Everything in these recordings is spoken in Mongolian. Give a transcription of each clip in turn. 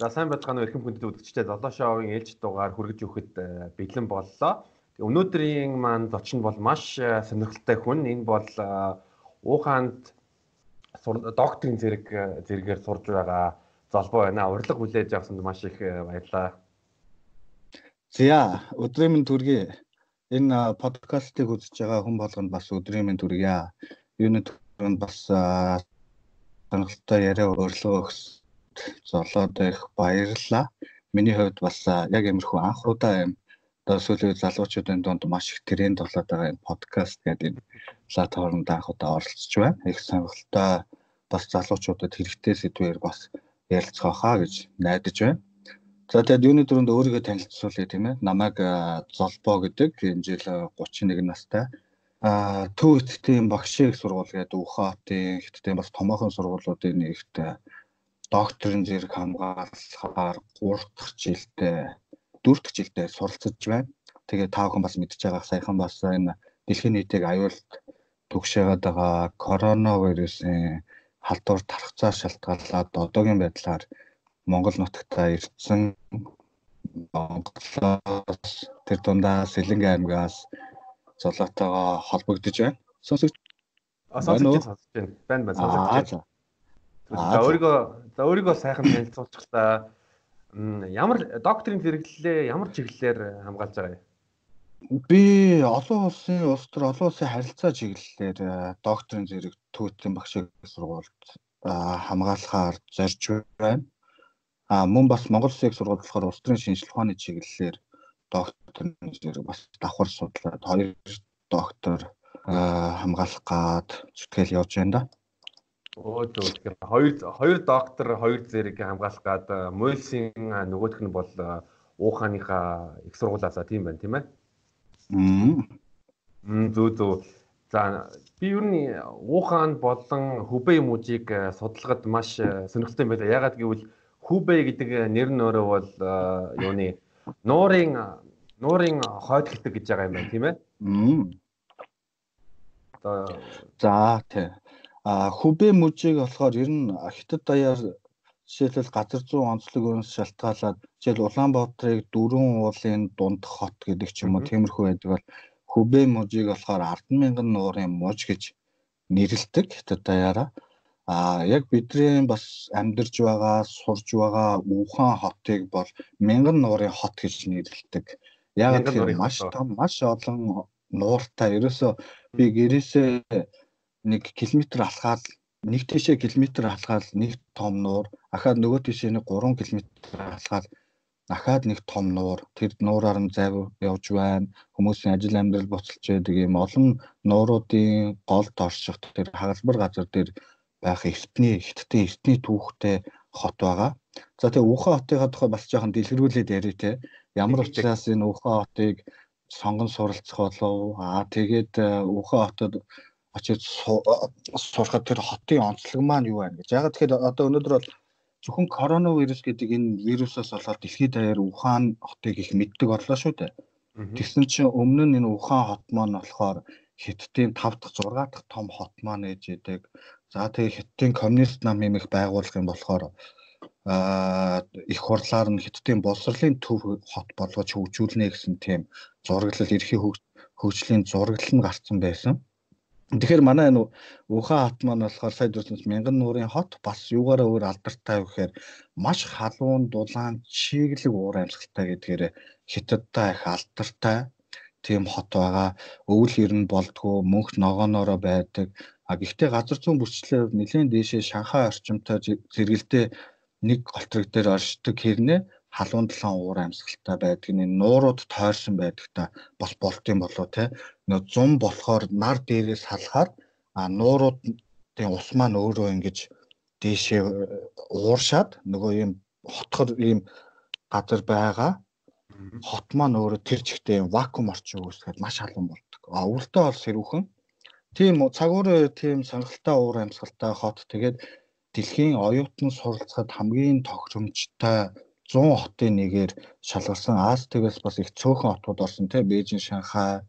За сайн байцгаана уу эрхэм хүндэт үзэгчдээ Золоо шоугийн ээлж дугаар хүргэж өгөхөд э, бэлэн боллоо. Өнөөдрийн маань зочин бол маш э, сонирхолтой хүн. Энэ бол э, Ухаанд докторийн зэрэг зэрэгээр сурж байгаа залбоо байна. Урилга хүлээж авсанд маш их баярлалаа. За өдрийн минь төргий. Энэ подкастыг үзэж байгаа хүн болгонд бас өдрийн минь төргийа. Юуны төрөнд бас сонирхолтой яриа өрлөө өгс золоод их баярлалаа. Миний хувьд бас яг иймэрхүү анх удаа юм одоо сүүлийн залуучуудын дунд маш их тренд болоод байгаа энэ подкаст гэдэг энэ платформд анх удаа оролцож байна. Их сонирхолтой бас залуучуудад хэрэгтэй сэдвээр бас ярилцгаа хаа гэж найдаж байна. За тэгээд юуны дөрөнд өөрийгөө танилцуулъя тийм ээ. Намайг Золбоо гэдэг энэ жил 31 настай а төв эцгийн багшийн сургууль гэдэг Ухаатын хятадын бас томоохон сургуулиудын нэгт докторийн зэрэг хамгаалахаар 3 дахь жилдээ 4 дахь жилдээ суралцж байна. Тэгээ та бүхэн бас мэдж байгаа саяхан бас энэ дэлхийн нийтийг аюулт түгшээгээд байгаа коронавирусын халдвар тархацаар шалтгаалаад одоогийн байдлаар Монгол нутагтаа ирсэн Монголоос тэр дундаа Сэлэнгэ аймгаас золоотойгоо холбогдож байна. Сонсогч А сонсогч. Байна байна сонсогч. За өөрийгөө за өөрийгөө сайхан танилцуулчихлаа. Ямар докторийн зэрэглэлээ ямар чиглэлээр хамгаалж байгаа юм? Би олон улсын улс төр олон улсын харилцаа чиглэлээр э, докторийн зэрэг төвтийн багшийн сургуульд хамгаалахаар зорж байна. А мөн бас Монгол Улсын сургууль болохоор улс төрийн шинжилгээ ухааны чиглэлээр докторийн зэрэг бас давхар судлаад хоёр доктор хамгаалах гад зүтгэл явж байна да. Өө зөв. Хоёр хоёр доктор хоёр зэрэг хамгаалах гад Мөлсийн нөгөөх нь бол ууханыхаа их сургуулаасаа тийм байна тийм ээ. Мм зөв зөв. За би ер нь уухаан болон Хүбэй мужийг судалгад маш сонирхолтой байна. Ягаад гэвэл Хүбэй гэдэг нэр нь өөрөө бол юуны нуурын нуурын хойд хитэг гэж байгаа юм байна тийм ээ. За тий. А Хүбэ мужийг болохоор ер нь хятад даяар жишээлбэл газар зүүн онцлог өрнөс шалтгаалаад жишээл Улаанбаатарыг дөрвөн уулын дунд хот гэдэг ч юм уу тиймэрхүү байдаг бол Хүбэ мужийг болохоор 100000 нуурын муж гэж нэрлэдэг хятад даяараа. А яг бидний бас амьдарч байгаа, сурж байгаа Ухаан хотыг бол 1000 нуурын хот гэж нэрлэдэг. Яг тэгэхээр маш том, маш олон нууртай. Ерөөсөө би гэрээсээ нэг километр алхаад нэг тишээ километр алхаад нэг том нуур ахаад нөгөө тишээ нэг 3 км алхаад ахаад нэг том нуур. Тэр нуураар нь зайв явж байна. Хүмүүсийн ажил амьдрал буцалж байдаг юм олон нууруудын голд орших тэр хагалбар газар дээр байх эртний хиттийн эртний түүхтэй хот байгаа. За тэгээ Ухаан хотыгаа тухай бас жоохон дэлгэрүүлээд яриа те. Ямар учраас энэ Ухаан хотыг сонгон суралцах болов? Аа тэгээд Ухаан хотод очиж сурахад тэр хотын онцлог маань юу байна гэж. Яг тэгэхээр одоо өнөөдөр бол зөвхөн коронавирус гэдэг энэ вирусаас болоод дэлхийд даяар Ухаан хотыг их мэддэг боллоо шүү дээ. Тэгсэн чинь өмнө нь энэ Ухаан хот маань болохоор Хятадын 5 дахь 6 дахь том хот маань ээж идэг. За тэгээ Хятадын коммунист нам юм их байгуулах юм болохоор а их хурлаар нь Хятадын боловсролын төв хот болгож хөгжүүлнэ гэсэн тийм зураглал эрхий хөгжлийн зураглал нь гарсан байсан. Тэгэхээр манай энэ Ухаан хот маань болохоор сая дурсанс мянган нуурын хот бас юугаараа өөр алдартай вэ гэхээр маш халуун дулаан чиглэг уур амьсгалтай гэдгээр хятадтай их алдартай тийм хот байгаа. Өвөл ер нь болдгоо мөнх ногооноороо байдаг. А гэхдээ газар зүүн бүрчлээ нэлээд дээшээ Шанхай орчимтой зэрэгэлдээ нэг голтрог дээр оршдог хэрнээ халуун талаан уур амьсгалтай байдаг. Нэг нуурууд тойрсон байдаг та. Бас болт юм болоо те нөө зум болохоор нар дээрээс халахаар а нууруудын ус маань өөрөө ингэж дээшээ э, ууршаад нөгөө юм хотхор ийм газар байгаа хот маань өөрөө тэр чигтээ вакуум орчин үүсгээд маш халуун болдог. А өвөлтөө бол сэрүүхэн. Тийм цагуурын тийм сонирхолтой уур амьсгалтай хот. Тэгээд дэлхийн оюутан суралцахад хамгийн тохиромжтой 100 хотын нэгээр шалгарсан Аз тэгээс бас их цөөхөн хотууд орсон тийм Бээжин, Шанхай,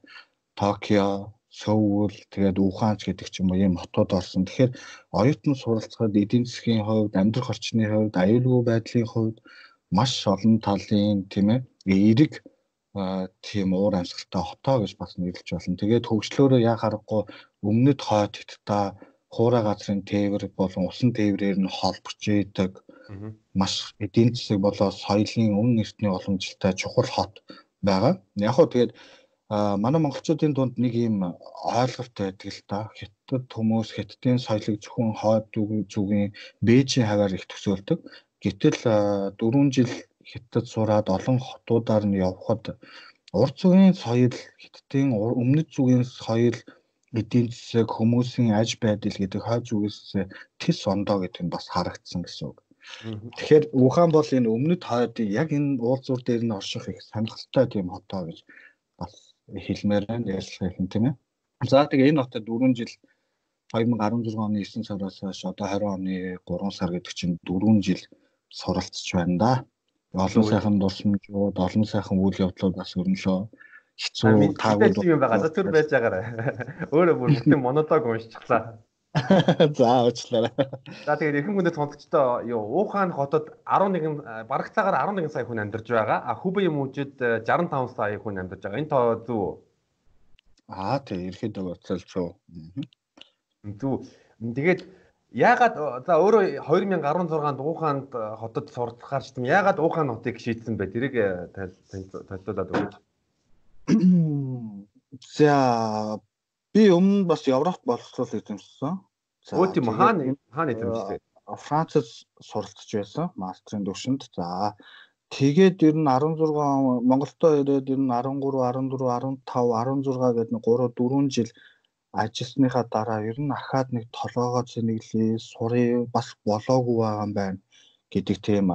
Токио, Сөүл тэгээд Ухаанч гэдэг ч юм уу ийм хотууд орсон. Тэгэхээр оюутан суралцахад эдийн засгийн хувьд, амьдрах орчны хувьд, аюулгүй байдлын хувьд маш олон талын тийм ээ эерэг тийм уур амьсгалтай хотоо гэж бас нэрлэж болно. Тэгээд хөгжлөөрөө яа харахгүй өмнөд хойд хятадаа хуурай газрын тээвэр болон усан тээврээр нь холбож идэг маш эдийн засаг болоо соёлын өмнө эртний уламжлалтай чухал хот байгаа. Яг хөө тэгээд манай монголчуудын дунд нэг юм ойлголт байдаг л да. Хятад хүмүүс хятадын соёлыг зөвхөн хойд зүгийн Бээжийн хаваар их төсөөлдөг. Гэтэл 4 жил хятад сураад олон хотуудаар нь явхад урт зүгийн соёл хятадын өмнөд зүгийн соёл эдийн засаг хүмүүсийн аж байдал гэдэг хойд зүгээс тис ондоо гэдэг нь бас харагдсан гэсэн үг. Тэгэхээр Ухаан бол энэ өмнөд хойдын яг энэ уулзуур дээр нь орших их сонирхолтой тийм хотоо гэж бас хэлмээр байна ярьслах юм тийм ээ. За тэгээ энэ хотод 4 жил 2016 оны 9 сараас хойш одоо 20 оны 3 сар гэдэг чинь 4 жил суралцж байна да. Олон сайхан дурсамжууд, олон сайхан үйл явдлууд бас өрнөлөө хэцүү таагүй юм байгаа. Түр байж байгаарай. Өөрөө бүр бүтэн монолог уншчихлаа. За уучлаарай. За тэгээд эрхэм хүндэт сонсогчдоо юу Ухаан хотод 11 бараг цагаар 11 сая хүн амьдарч байгаа. А Хүбэ юм үжид 65 сая хүн амьдарч байгаа. Энэ тоо зөв үү? Аа тий ерөөдөө уцалж шүү. Зөв. Тэгээд яагаад за өөрөө 2016-нд Ухаанд хотод суртахаар ч юм яагаад Ухаан хотыг шийдсэн бэ? Тэрийг танилцуулаад өгөөч. За би өмнө бас Европт боловсрол эзэмшсэн. Өө тийм хаана хаана эзэмшсэн? Францад суралцж байсан мастрын төвшөнд. За тэгээд ер нь 16 Монголдо ирээд ер нь 13, 14, 15, 16 гэдэг нэг 3 4 жил ажилласныхаа дараа ер нь ахаад нэг толгоогоо зэниглээ, сурыг бас болоогүй байгаа юм байна гэдэг тийм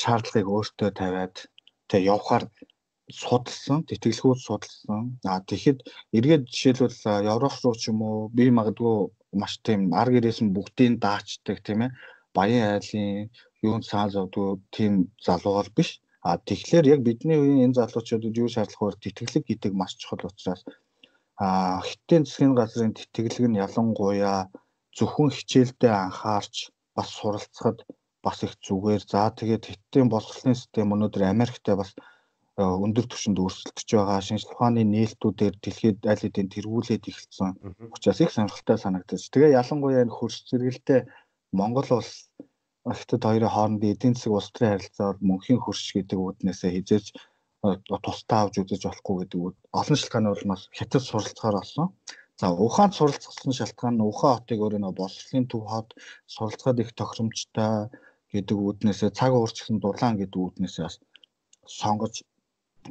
шаардлагыг өөртөө тавиад тэг явхаар судалсан, тэтгэлгүүд судалсан. А тэгэхэд эргээд жишээлбэл Европ руу ч юм уу би магадгүй маш тийм ар гэрээсэн бүгдийг даачдаг тийм ээ. Баян айлын юунд цаал зовдгоо тийм залуугаар биш. А тэгэхээр яг бидний үеийн энэ залуучуудад юу шаардлага вэ? Тэтгэлэг гэдэг маш чухал учраас а хиттийн засгийн газрын тэтгэлэг нь ялангуяа зөвхөн хичээлдээ анхаарч бас суралцахад бас их зүгээр. За тэгээд хиттийн боловсролын систем өнөөдөр Америктэй бас өндөр түвшинд өрсөлдөж байгаа шинжлэх ухааны нээлтүүдээр дэлхийд аль хэдийн тэргүүлээд эхэлсэн учраас их сонирхолтой санагдаж. Тэгээ ялангуяа энэ хөрс зэрэгэлтэй Монгол улс Хятад хоёрын хоорондын эдийн засаг улс төрийн харилцаар мөнхийн хөрш гэдэг үүднээсээ хизээж тусдаа авч үзэж болохгүй гэдэг үүд олон шалтгааны улмаас Хятад суралцахаар болсон. За Ухаанд суралцсан шалтгаан нь Ухаан хотыг өөрөө нөө боловсролын төв хот суралцахад их тохиромжтой гэдэг үүднээсээ цаг уурчсан дулаан гэдэг үүднээсээ бас сонгож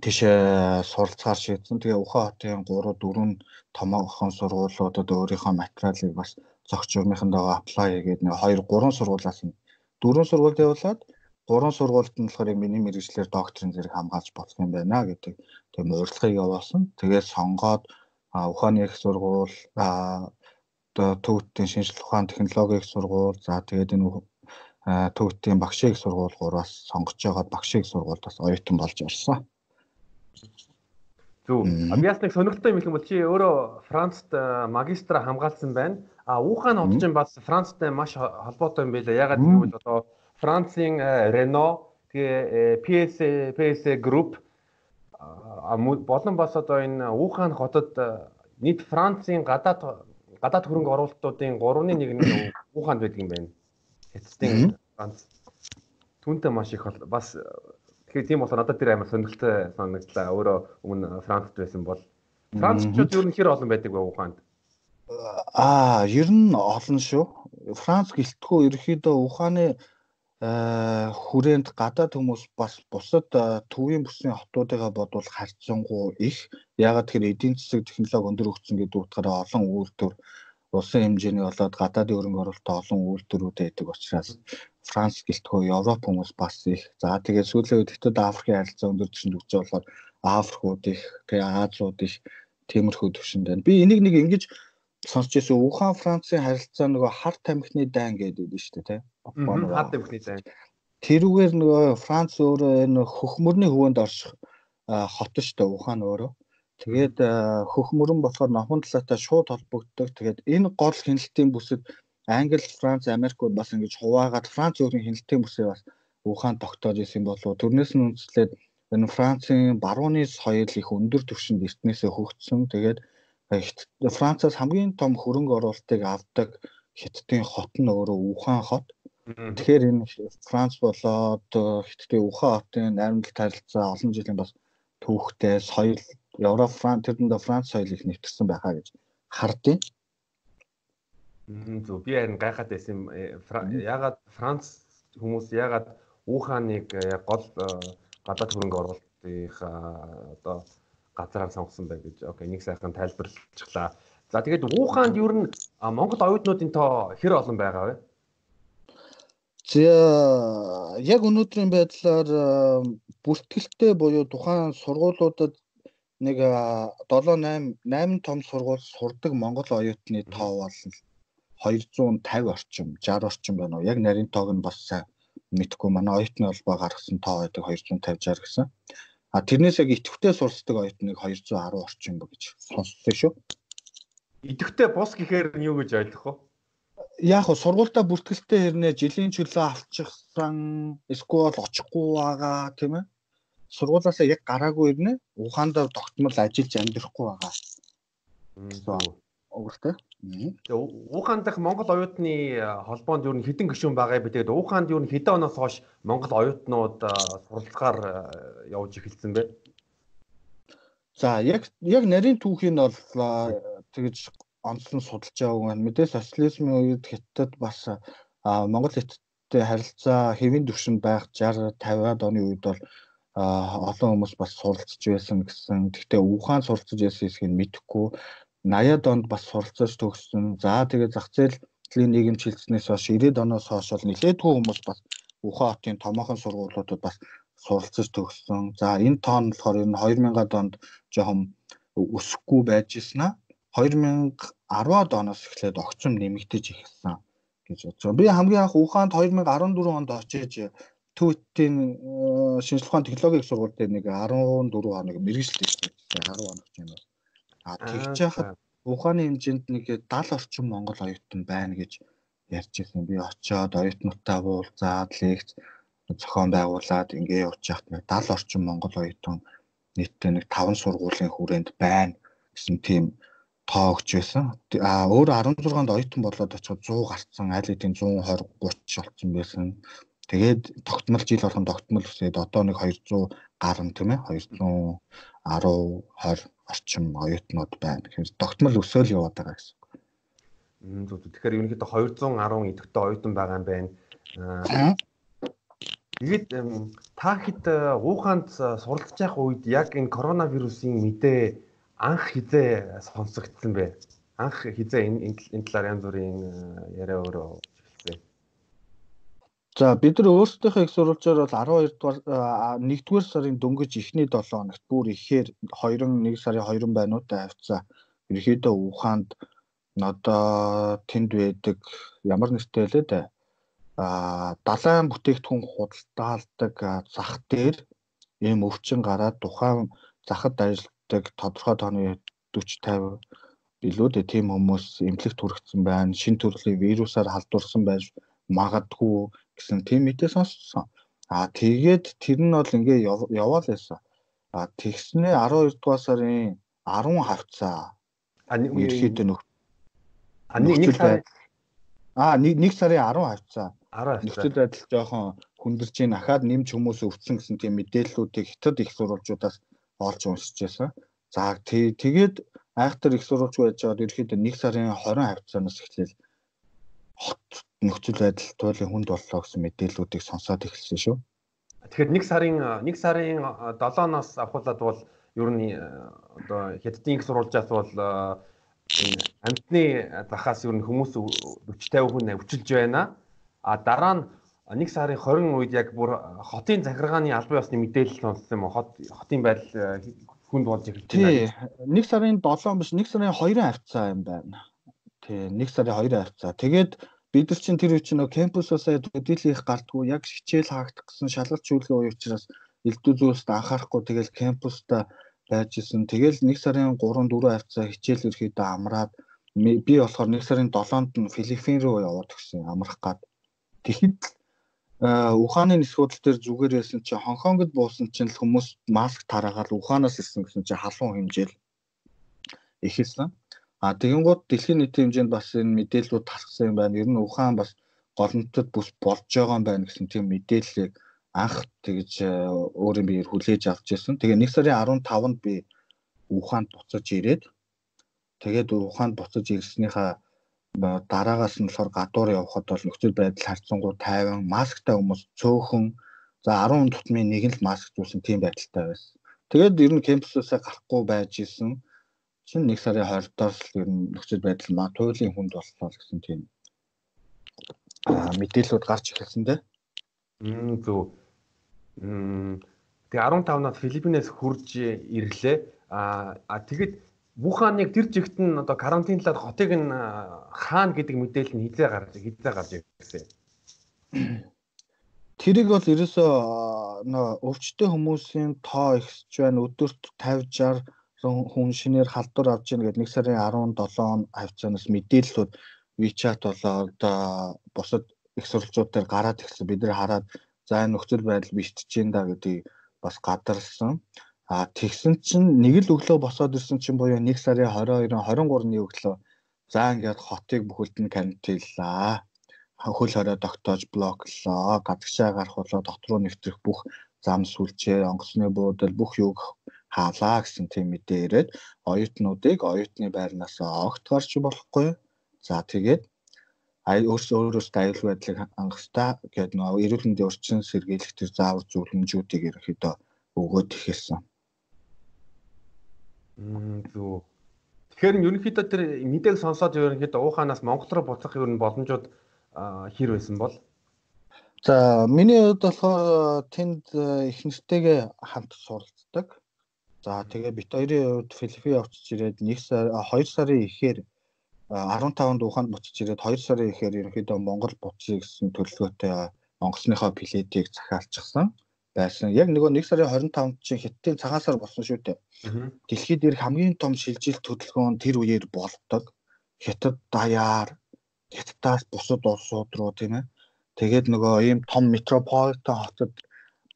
тийшээ суралцахаар шийдсэн. Тэгээ Ухаан хотын 3 4 томоохон сургуулиудад өөрийнхөө материалыг бас зохиц журмынхандаа аплай хийгээд нэг 2 3 сургуулиас нь 4 сургуульд явуулаад 3 сургуульд нь болохоор миний мэрэгчлэр докторийн зэрэг хамгаалж болох юм байна гэдэг тийм урилгыг явуулсан. Тэгээд сонгоод Ухааны их сургууль төвөтийн шинжлэх ухаан технологийн их сургууль за тэгээд энэ төвөтийн багшийн их сургууль гураас сонгож байгаад багшийн их сургуульд бас оюутан болж орсон. Зөв. Нэг сонирхолтой юм хэлэх юм бол чи өөрөө Францд магистра хамгаалсан байна. А Ухаан хот чинь бас Францтай маш холбоотой юм байлаа. Ягаад гэвэл одоо Францын Renault тэгээ PSA PSA Group болон бас одоо энэ Ухаан хотод нийт Францын гадаад гадаад хөрөнгө оруулалтуудын 3-ны 1 нь Ухаанд байдаг юм байна. Хятадын Франц. Түүнтэй маш их бас Тэгэхээр тийм болохоор надад тэр амар сонирхолтой санагдлаа. Өөрөө өмнө Францд байсан бол Францчууд ер нь хэр олон байдаг вэ Ухаанд? Аа, ер нь олон шүү. Франц гэлтгүү ерөөхдөө Ухааны хүрээнд гадаад хүмүүс бас бусад төвийн бүсийн хотуудыгаа бодвол харьцангуй их. Ягаад тэгэхээр эдийн засаг технологи өндөр хөгжсөн гэдэг утгаараа олон үйлдвэр улсын хэмжээний болоод гадаадын хөрөнгө оруулалтаа олон үйлдвэрүүд байдаг учраас Франц гэлтгөө Европ хүмүүс бас их. За тэгээд сүүлийн үед Хятад Африкийн харилцаа өндөр түвшинд өгч болохоор Африкууд их, тэгээ Азиуд их тиймэрхүү түвшинд байна. Би энийг нэг ингэж сонсч байсан Ухаан Францын харилцаа нөгөө харт тамхины дайн гэдэг нь шүү дээ, тий. Харт тамхины дайн. Тэрүүгээр нөгөө Франц өөрөө энэ хөхмөрний хөвөнд орших хот шүү дээ Ухаан өөрөө. Тэгээд хөх мөрөн болохоор номхон талаатай шууд холбогддог. Тэгээд энэ гол хяналтын бүсэд Англи, Франц, Америк бас ингэж хуваагаад Франц өөрийн хяналтын бүсээ бас ухаан тогтоож исэн болов. Төрнөөс нь үндэслээд энэ Францын барууны соёл их өндөр түвшинд эртнээсээ хөгжсөн. Тэгээд Францаас хамгийн том хөрөнгө оруулалтыг авдаг хятадын хот нь өөрөө Ухаан хот. Тэгэхээр энэ Франц болоод хятадын Ухаан хотын найрамдал харилцаа олон жилийн бас түүхтэй соёл Европ Франц тэрэндээ Франц соёл их нэвтэрсэн байхаа гэж хардیں۔ Зөв би харин гайхаад байсан юм. Ягаад Франц хүмүүс ягаад Ухааныг яг гол гадаад хөрөнгө оруулалтынхаа одоо газараар сонгосон бай гэж окей нэг сайхан тайлбарлчихлаа. За тэгээд Ухаанд юу н Монгол оюутнуудын тоо хэр олон байгаа вэ? За яг өнөөдрийн байдлаар бүртгэлтэй буюу тухайн сургуулиудад нэг 7 8 8 том сургууль сурдаг монгол оюутны тоо бол 250 орчим 60 орчим байна уу. Яг нарийн тоог нь бас мэдхгүй манай оюутны холбоо гаргасан тоо байдаг 250 60 гэсэн. А тэрнээс яг идэвхтэй сурсдаг оюутныг 210 орчим гэж сонссон шүү. Идэвхтэй бус гэхээр нь юу гэж ойлгох вэ? Яг хөө сургуультай бүртгэлтэй хэрнээ жилийн чөлөө авчихсан эсвэл очихгүй байгаа тийм ээ. Сургуулаасаа яг гараагүй хэрнээ ухаандаа тогтмол ажиллаж амьдрахгүй байгаа. Угстай. Тэгээ Ухаан дахь Монгол оюутны холбоонд юу н хэдэн гишүүн байгаа бэ? Тэгээд Ухаанд юу н хэдэн оноос хойш Монгол оюутнууд суралцахаар явж эхэлсэн бэ? За яг яг нарийн түүхийг нь бол тэгж онцлон судалж байгаа юм. Мэдээ социализмын үед Хятад бас Монгол Хятадтай харилцаа хэвийн төвшөнд байх 60 50-аад оны үед бол олон хүмүүс бас суралцж байсан гэсэн. Гэхдээ Ухаан суралцж байсан хэсгийг мэдэхгүй 80-аад онд бас суралцаж төгссөн. За тэгээд зах зээлийн нийгэмч хилцснээс хойш 90-ад оноос хойш бол нэлээдгүй хүмүүс бас Ухаан хотын томоохон сургуулиудад бас суралцаж төгссөн. За энэ тоон болохоор энэ 2000-ад онд жоохон өсөхгүй байж ирсэн аа. 2010-ад оноос эхлээд огцом нэмэгдэж эхэлсэн гэж байна. Би хамгийн анх Ухаанд 2014 онд очиж төвтийн шинжилгээ ухаан технологийн сургууль дээр нэг 14 хоног мэрэгжил хийсэн. 10 хоног юм байна. А тэгж яхад ухааны хэмжээнд нэг 70 орчим монгол оюутан байна гэж ярьж ирсэн. Би очиод оюутнуудтай уулзаад лекц зохион байгуулад ингээ явж яхад нэг 70 орчим монгол оюутан нийтдээ нэг 5 сургуулийн хүрээнд байна гэсэн тийм тоо өгч байсан. А өөр 16-нд оюутан болоод очиход 100 гарцсан, аль хэдийн 120 30 болсон байсан. Тэгээд тогтмол жил болгон тогтмол үсээд одоо нэг 200 гарan тийм ээ 210 20 орчим оюутнууд байна. Тэгэхээр тогтмол өсөөл яваад байгаа гэсэн. Зөв. Тэгэхээр ерөнхийдөө 210 идэвхтэй оюутан байгаа юм байна. Тэгээд та хэд ууханд суралцж явах үед яг энэ коронавирусын мэдээ анх хизээ сонсогдсон бэ? Анх хизээ энэ энэ талаар янз бүрийн яриа өөрөө За бид нар өөрсдийнхөө их сурвалжаар бол 12 дугаар 1-р сарын дөнгөж эхний 7 хоногт бүр ихээр 21 сарын 2 байнуудаа авцаа. Ерхийдөө Ухаанд одоо тэнд байдаг ямар нэртэй лээ дээ. А далайн бүтээгдэхүүн худалдаалдаг зах дээр ийм өвчин гараад тухайн захад ажилладаг тодорхой тооны 40 50 билүү дээ тийм хүмүүс эмнэлэгт хүрэгдсэн байна. Шин төрлийн вирусаар халдварсан байж магадгүй гэсэн тийм мэдээ сонссон. Аа тэгээд тэр нь бол ингээ яваал байсан. Аа тэгснээ 12 дугаар сарын 10 хавцаа. А ерөөхдөө нөх. А нэг сарын Аа нэг нэг сарын 10 хавцаа. 10 нөхцөл байдал жоохон хүндэрч ийн ахаад нэмж хүмүүс өвдсөн гэсэн тийм мэдээллүүдийг хятад их сурвалжуудаас олж уншиж байсан. За тэгээд айхтар их сурвалж байж байгаад ерөөхдөө нэг сарын 20 хавцаанаас эхлээл хот нөхцөл байдал туйлын хүнд боллоо гэсэн мэдээллүүдийг сонсоод эхэлсэн шүү. Тэгэхээр нэг сарын нэг сарын 7-оос авахуулаад бол ер нь одоо хятадын их сурвалжаас бол энэ амтны захаас ер нь хүмүүс 40 50 хүн өвчилж байна. А дараа нь нэг сарын 20 үед яг бүр хотын захиргааны албан ёсны мэдээлэл сонссон юм. Хот хотын байдал хүнд болж эхэлж байна. Нэг сарын 7 биш, нэг сарын 2-ын хавцаа юм байна. Тий, нэг сарын 2-ын хавцаа. Тэгээд бид нар чинь тэр үе чинь нөө кампусаасаа дийлэх гардггүй яг хичээл хаагдах гэсэн шалгалт шүүлгээ уу учраас элдв зүйлсд анхаарахгүй тэгэл кампуста байж исэн. Тэгэл 1 сарын 3 4 хавцаа хичээл ерхийдөө амраад би болохоор 1 сарын 7-нд нь Филиппин руу яваад гисэн амрах гад. Тэгэхэд Ухааны нисгүүдэл дээр зүгээр байсан чи Хонконгод буусан чинь хүмүүс маск тараагаад Ухаанаас ирсэн гэсэн чи халуун хэмжээл ихэлсэн. А тэгэнгүүт дэлхийн нийтийн хэмжээнд бас энэ мэдээллүүд тархсан юм байна. Ер нь Ухаан бас голомтод бүс болж байгаа юм байна гэсэн тийм мэдээллийг анх тэгж өөрийн биеэр хүлээж авч ирсэн. Тэгээ 1 сарын 15-нд би Ухаанд буцаж ирээд тэгээд Ухаанд буцаж ирснийхаа дараагаас нь болохоор гадуур явхад бол нөхцөл байдал харьцангуй тайван масктай хүмүүс цөөхөн за 10 тутмын нэг л маск зүүсэн тийм байдалтай байсан. Тэгээд ер нь кемпусаасаа гарахгүй байж исэн чинь 1 сарын 20-оос л ер нь нөхцөл байдал маа туйлын хүнд боллоо гэсэн тийм мэдээлэлүүд гарч ирсэн дээ. Мм зөв. Мм тэгээ 15-наас Филиппинээс хурж ирлээ. А тэгэд Вуханыг тэр жигт нь одоо карантинлаад хотыг нь хаана гэдэг мэдээлэл нь хизээ гарч хизээ гарч ирсэн. Тэрийг бол ерөөсөө нөө өвчтөе хүмүүсийн тоо ихсэж байна. Өдөрт 50 60 хүн шинээр халдвар авч ийн гэдэг 1 сарын 17 хавцаанаас мэдээллүүд WeChat болоо одоо бусад их сурвалжууд дээр гараад ирсэн. Бид нэр хараад за энэ нөхцөл байдал биштэж ин да гэдгийг бас гадарсан. А тэгсэн чинь нэг л өглөө босоод ирсэн чинь буюу 1 сарын 22-ын 23-ны өглөө за ингээд хотыг бүхэлд нь карантинлаа. Хөл хорой тогтоож блоклоо. Гадагшаа гарах болоо дотроо нэвтрэх бүх зам сүлжээ, онгоцны буудал бүх юг хаалаа гэсэн тийм мэдээ ирээд оюутнуудыг оюутны байрнаас огт гарч болохгүй. За тэгээд өөрсдөө өөрөөсөө аюул байдлыг хэрэгтэй гэдэг нөгөө эрүүл мэндийн орчин сэргийлэх төр заавар зөвлөмжүүдийг ерөнхийдөө өгөөд ихэлсэн. Мм зөв. Тэгэхээр ерөнхийдөө тэр мэдээг сонсоод ерөнхийдөө ууханаас Монгол руу буцах ер нь боломжууд хэр байсан бол? За миний хувьд болохоор тэнд их нэртэйгээ хамт суралцдаг. За тэгээ бит хоёрын хувьд Филиппин очиж ирээд 1 сар 2 сарын ихээр 15-нд Ухаанд буцаж ирээд 2 сарын ихээр ерөнхийдөө Монгол буцъя гэсэн төлөвлөгөөтэй онгоцныхоо билетийг захиалчихсан байсан. Яг нөгөө 1 сарын 25-нд чинь Хятадын цагаан сар болсон шүү дээ. Дэлхийд ирэх хамгийн том шилжилт хөдөлгөөн тэр үеэр болдог. Хятад даяар Хятадаас бусад улсууд руу тийм ээ. Тэгээд нөгөө ийм том метрополитен хотод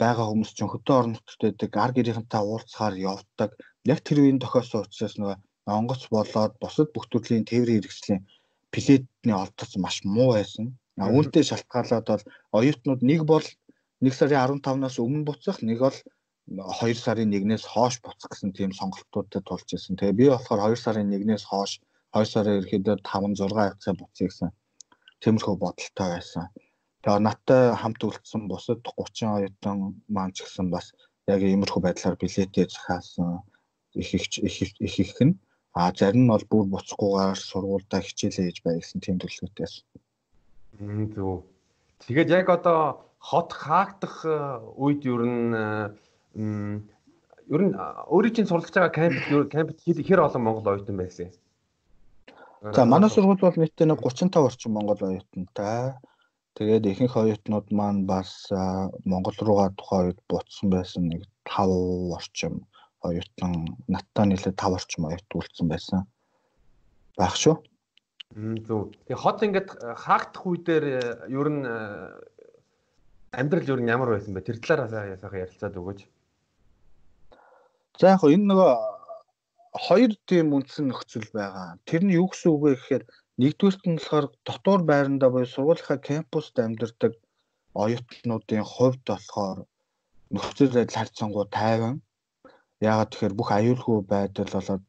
байгаа хүмүүс чинь хөдөө орон нутгад байдаг ар гэрийнхэнтэй уулзахаар явдаг. Яг тэр үеийн тохиолсон учраас нөгөө онгоц болоод бусад бүх төрлийн тээврийн хэрэгслийн плетний олдоц маш муу байсан. Үүнтэй шалтгаалаад бол оюутнууд нэг бол 1 сарын 15-наас өмнө буцах, нэг бол 2 сарын 1-ээс хойш буцах гэсэн тийм сонголтуудад тулж ирсэн. Тэгээ би болохоор 2 сарын 1-ээс хойш 2 сарын ерөөдөө 5 6 хавцаа буцъя гэсэн тиймэрхүү бодолтой байсан. Тэгээ надтай хамт үлдсэн бусад 30 оюутан маань ч гэсэн бас яг иймэрхүү байдлаар билетээ захиалсан их их их их нь А зарим нь бол бүр буцахгүйгээр сургуультай хичээлээ хийж бай гэсэн тийм байсан. Мм зөв. Тэгээд яг одоо хот хаагдах э, үед ер нь э, ер нь өөрийн чинь суралцж байгаа кампт кампт хэр олон монгол оюутан байсан юм? За манай сургууль бол нийтдээ нэг 35 орчим монгол оюутантай. Тэгээд ихэнх оюутнууд маань бас Монгол руугаа тухайн үед буцсан байсан нэг 5 орчим оюутан надтай нийлээ 5 орчим оюут үлдсэн байсан. Байх шүү. Зөв. Тэгээ хот ингээд хаагдах үе дээр ер нь амьдрал ер нь ямар байсан бэ? Тэр талаар ясаахан ярилцаад өгөөч. За яг энэ нөгөө хоёр тийм үндсэн нөхцөл байгаа. Тэр нь юу гэсэн үг вэ гэхээр нэгдүгээрт нь болохоор дотор байрандаа буюу сургуулийнхаа кампуст амьдардаг оюутнуудын хувьд болохоор нөхцөл байдал харьцангуй тайван Яагаад тэгэхээр бүх аюулгүй байдал болоод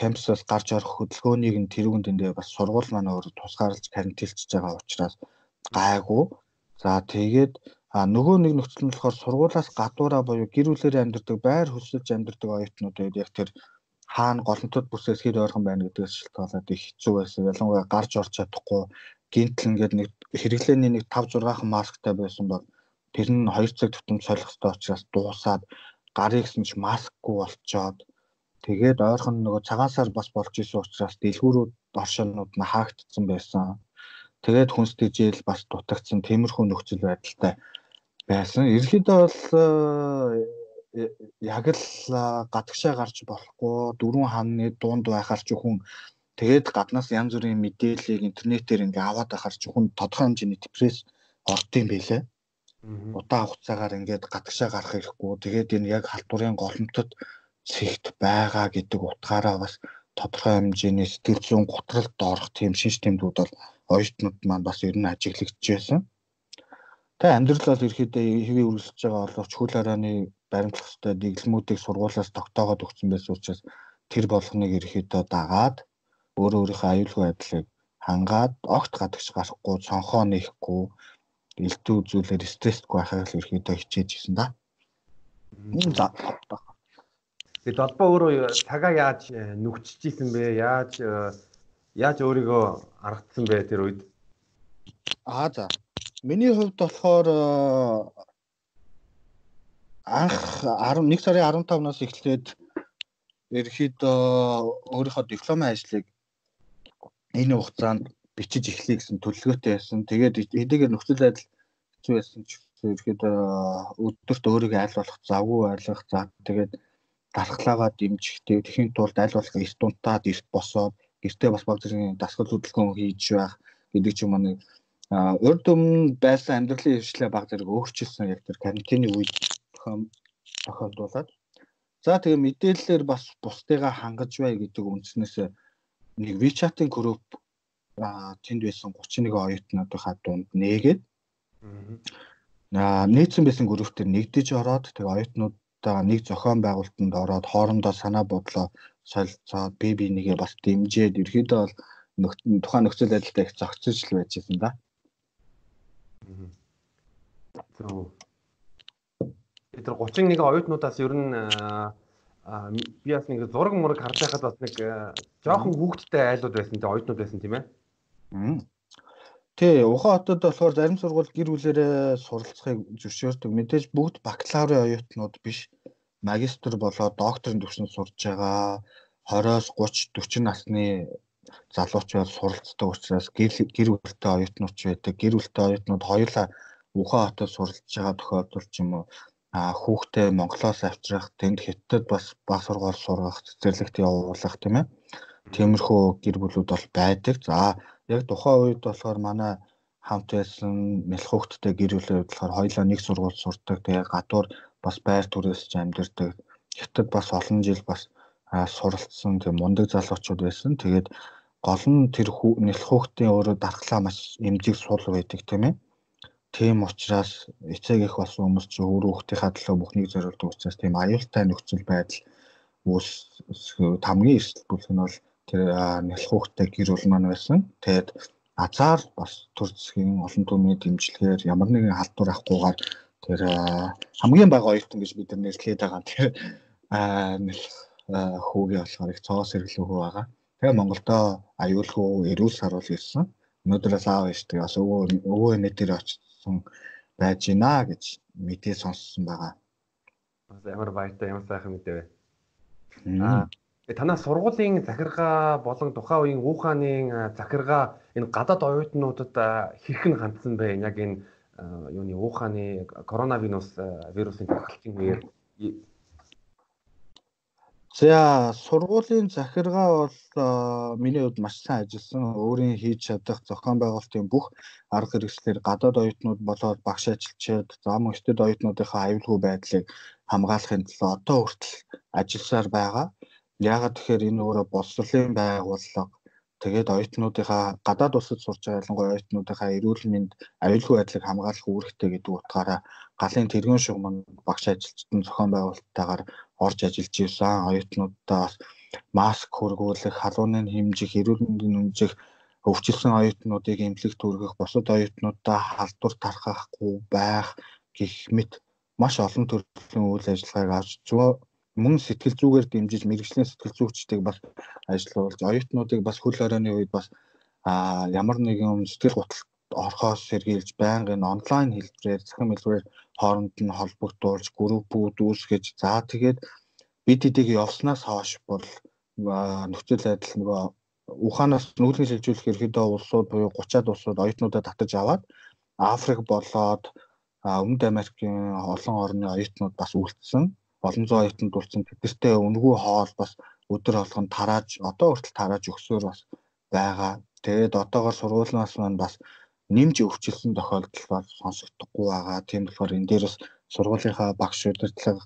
кампусаас гарч орох хөдөлгөөнийг нь тэрүүн дэндээ бас сургууль маань өөрөө тусгаарлаж карантинлчихж байгаа учраас гайгүй. За тэгээд а нөгөө нэг нөхцөл нь болохоор сургуулаас гадуураа буюу гэр бүлээр амьдардаг байр хөсөлж амьдардаг оюутнууд яг тэр хаана голомтод бүсээс хэд ойрхон байна гэдгээс шалтгаалаад их хэцүү байсан. Ялангуяа гарч орч чадахгүй гинтл ингээд нэг хэрэглээний нэг 5 6 хан масктай байсан бол тэр нь 2 цаг тутам солих хэрэгтэй учраас дуусаад гарыг гэсэн чи маскгүй болчоод тэгээд ойрхон нөгөө цагаан сар бас болж исэн учраас дэлгүүрүүд оршинууд нь хаагдсан байсан. Тэгээд хүнс тэжээл бас дутагдсан тиймэрхүү нөхцөл байдалтай байсан. Ерөнхийдөө бол яг л гадагшаа гарч болохгүй дөрвөн хааны дунд байхаар ч хүн тэгээд гаднаас янз бүрийн мэдээллийг интернетээр ингээ аваад байхаар ч хүн тодорхой хэмжээний депресс ордсон байлээ. Удаан хугацаагаар ингээд гадагшаа гарах хэрэггүй. Тэгээд энэ яг халдварын голомтод цэгт байгаа гэдэг утгаараа бас тодорхой хэмжээний сэтгэл зүйн гутралд орох тийм шинж тэмдгүүд бол оюутнууд маань бас ер нь ажиглагдж байсан. Тэгээ амьдрал бол ерөөдөө хэвээ үргэлжлэж байгаа боловч хөл хорооны баримтлах хөстэй дэглэмүүдийг сургуулиас тогтоогоод өгсөн байсан учраас тэр болгоныг ерөөдөө дагаад өөрөө өөрийнхөө аюулгүй байдлыг хангаад огт гадагш гарахгүй цонхоо нээхгүй элдв үзүүлэр стрессгүй байхыг л ерөөдөө хичээж гисэн да. За Тэгээд долбоо өөрөө цагаа яаж э, нүгчж исэн бэ? Яаж э, яаж өөрийгөө аргацсан бэ тэр үед? Аа за. Миний хувьд болохоор э, анх 11 сарын 15-наас эхлээд ерөөхдөө өөрийнхөө дипломын ажлыг энэ хугацаанд бичиж эхлэе гэсэн төлөвлөгөөтэй байсан. Тэгээд эдгээр нөхцөл байдал хэцүү байсан ч ерөөхдөө өдөрт өөрийгөө айл болох завгүй байлгах за тэгээд дархлаагаа дэмжих тэхийн тулд аль болох эрт унтаад эрт босоод гэртээ бас баг зэргийн дасгал хөдөлгөөн хийж байх гэдэг ч юм аа нэг урд өмнө байсан амьдралын хвшлээ баг зэрэг өөрчилсөн яг тэр карантины үед тохиолдуулаад. За тэгээ мэдээллээр бас бусдыгаа хангаж бай гэдэг үндснээс нэг WeChat-ын групп тэнд байсан 31 оюутнуудынхаа дунд нээгээд аа нээсэн байсан групп төр нэгдэж ороод тэгээ оюутнууд та нэг зохион байгуулалтанд ороод хоорондоо санаа бодлоо солилцоод бие бинийгээ бас дэмжиж ерөөдөө бол тухайн нөхцөл байдалтай их зохицож л байж байсан да. Зөв. Тэр 31 оюутнуудаас ер нь би бас нэг зураг мураг харж байхад бас нэг жоохон хүүхдтэй айлууд байсан тийм оюутнууд байсан тийм ээ. Тий, Ухаан хотод болохоор зарим сургууль гэр бүлэрээ суралцахыг зөвшөөрдөг. Мэдээж бүгд бакалаврын оюутнууд биш. Магистр болоод докторийн төвшөнд сурж байгаа 20-оос 30, 40 насны залууч бол суралцдаг учраас гэр бүлтэй оюутнууд ч байдаг. Гэр бүлтэй оюутнууд хоёулаа Ухаан хотод суралцж байгаа тохиолдол ч юм уу хүүхдээ Монголоос авчрах, тэнд хятад бас баг сургууль сургах, цэцэрлэгт явуулах тийм ээ. Тиймэрхүү гэр бүлүүд бол байдаг. За яг тухайн үед болохоор манай хамт байсан мэлх хөвгттэй гэр хувьд болохоор хоёулаа нэг сургууль сурдаг. Тэгээ гадуур бас байр түрээсч амьдардаг. Хятад бас олон жил бас суралцсан тийм мундаг залуучууд байсан. Тэгээд гол нь тэр нэлх хөвгтийн өөрөө дархлаа маш эмзэг сул байдаг тийм ээ. Тийм учраас эцэг их болсон хүмүүс ч өөр хүүхдийнхаа төлөө бүхнийг зориулдаг учраас тийм аюултай нөхцөл байдал үүс хамгийн эрсдэл бүлэг нь бол тэр нялх хүүхдтэй гэр бүл маань байсан. Тэгээд азар бас төр засгийн олон түмний дэмжлэгээр ямар нэгэн халдвар авахгүйгээр тэр хамгийн бага оюутан гэж бид нар нэрлэхэд байгаа тэр хүүгээ болохоор их цоос хэрэглэн хөө байгаа. Тэгээ Монголдо аюулгүй эрүүл саруул ирсэн. Өнөөдрөөс аав ээж тэгээ бас өвөө өвөө нэ дээр очсон байж гинэ гэж мэдээ сонссон байгаа. Бас ямар баяртай ямар сайхан мэдээ вэ. Аа танаа сургуулийн захиргаа болон тухайн үеийн уухааны захиргаа энэ гадаад оюутнуудад хэрхэн хандсан бэ? Яг энэ юуны уухааны коронавирус вирусын тархалтын үеэр За сургуулийн захиргаа бол миний хувьд маш сайн ажилласан. Өөрийн хийж чадах зохион байгуулалтын бүх арга хэрэгслэр гадаад оюутнууд болоод багш ажилчид, зам өсtöд оюутнуудынхаа аюулгүй байдлыг хамгаалахын төлөө одоо хүртэл ажилласаар байгаа. Яагаад тэгэхээр энэ өөрөө боловсролын байгууллага тэгээд оюутнуудынхаа гадаад улсад сурч байгаа ялангуяа оюутнуудынхаа эрүүл мэнд аюулгүй байдлыг хамгаалах үүрэгтэй гэдэг утгаараа галын тэргуун шугам багш ажилчдын зохион байгуулалттайгаар орж ажиллаж ирсэн. Оюутнуудаа маск хөргүүлэх, халууны хэмжих, эрүүл мэндийн хэмжих өвчлсөн оюутнуудыг эмнэлэг түргэх, бусад оюутнуудаа халдвар тархахгүй байх гэх мэт маш олон төрлийн үйл ажиллагааг авч зөв мөн сэтгэл зүгээр дэмжиж мэрэгжлийн сэтгэл зүйчдийг бас ажилуулж оюутнуудыг бас хөл хорионы үед бас а ямар нэгэн сэтгэл готролд орхоос сэргийлж байнгын онлайн хэлбэрээр захин хэлбэрээр хооронд нь холбогдуулж группүүд үүсгэж за тэгээд бид эдийг явснаас хойш бол нөхцөл байдал нөгөө Ухаанаас нүүлгэн шилжүүлэх ерөөдөө улсууд буюу 30-аад улсууд оюутнуудаа татаж аваад Африк болоод Өмнөд Америкийн олон орны оюутнууд бас үлдсэн. Олон зуун оюутнууд болсон тэдэртэй өнгөө хоол бас өдөр болгон тарааж одоо хүртэл тарааж өгсөөр бас байгаа. Тэгээд одоогоор сургуулиас маань бас нэмж өвчлсөн тохиолдол бол сонсогдохгүй байгаа. Тийм болохоор энэ дээрээс сургуулийнхаа багш удирдлага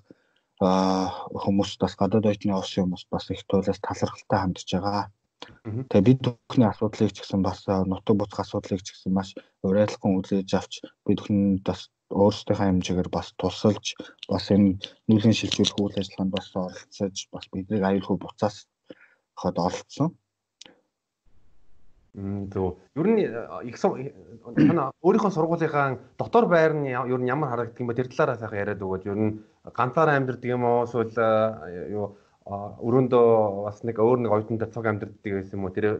хүмүүс бас гадаад оюутны ус юм бас их туйлаас талархалтай хандж байгаа. Тэгээ бид бүхний асуудлыг ч гэсэн бас нутаг буцах асуудлыг ч гэсэн маш уриалхан үзэж авч бид бүхэн бас өөрсдийнхөө хэмжээгээр бас тусалж бас энэ нүүлгэн шилжүүлэх үйл ажиллагаанд бас оролцож бас бидний аюулгүй буцаас хад оролцсон. Зөв. Ер нь их танаа өөрийнхөө сургуулийнхаа дотор байр нь ер нь ямар харагддаг юм бэ? Тэр талаараа сайхан яриад өгөөд ер нь ганцаараа амьдардаг юм уу эсвэл юу өрөөндөө бас нэг өөр нэг оюутантай цог амьдардаг байсан юм уу? Тэр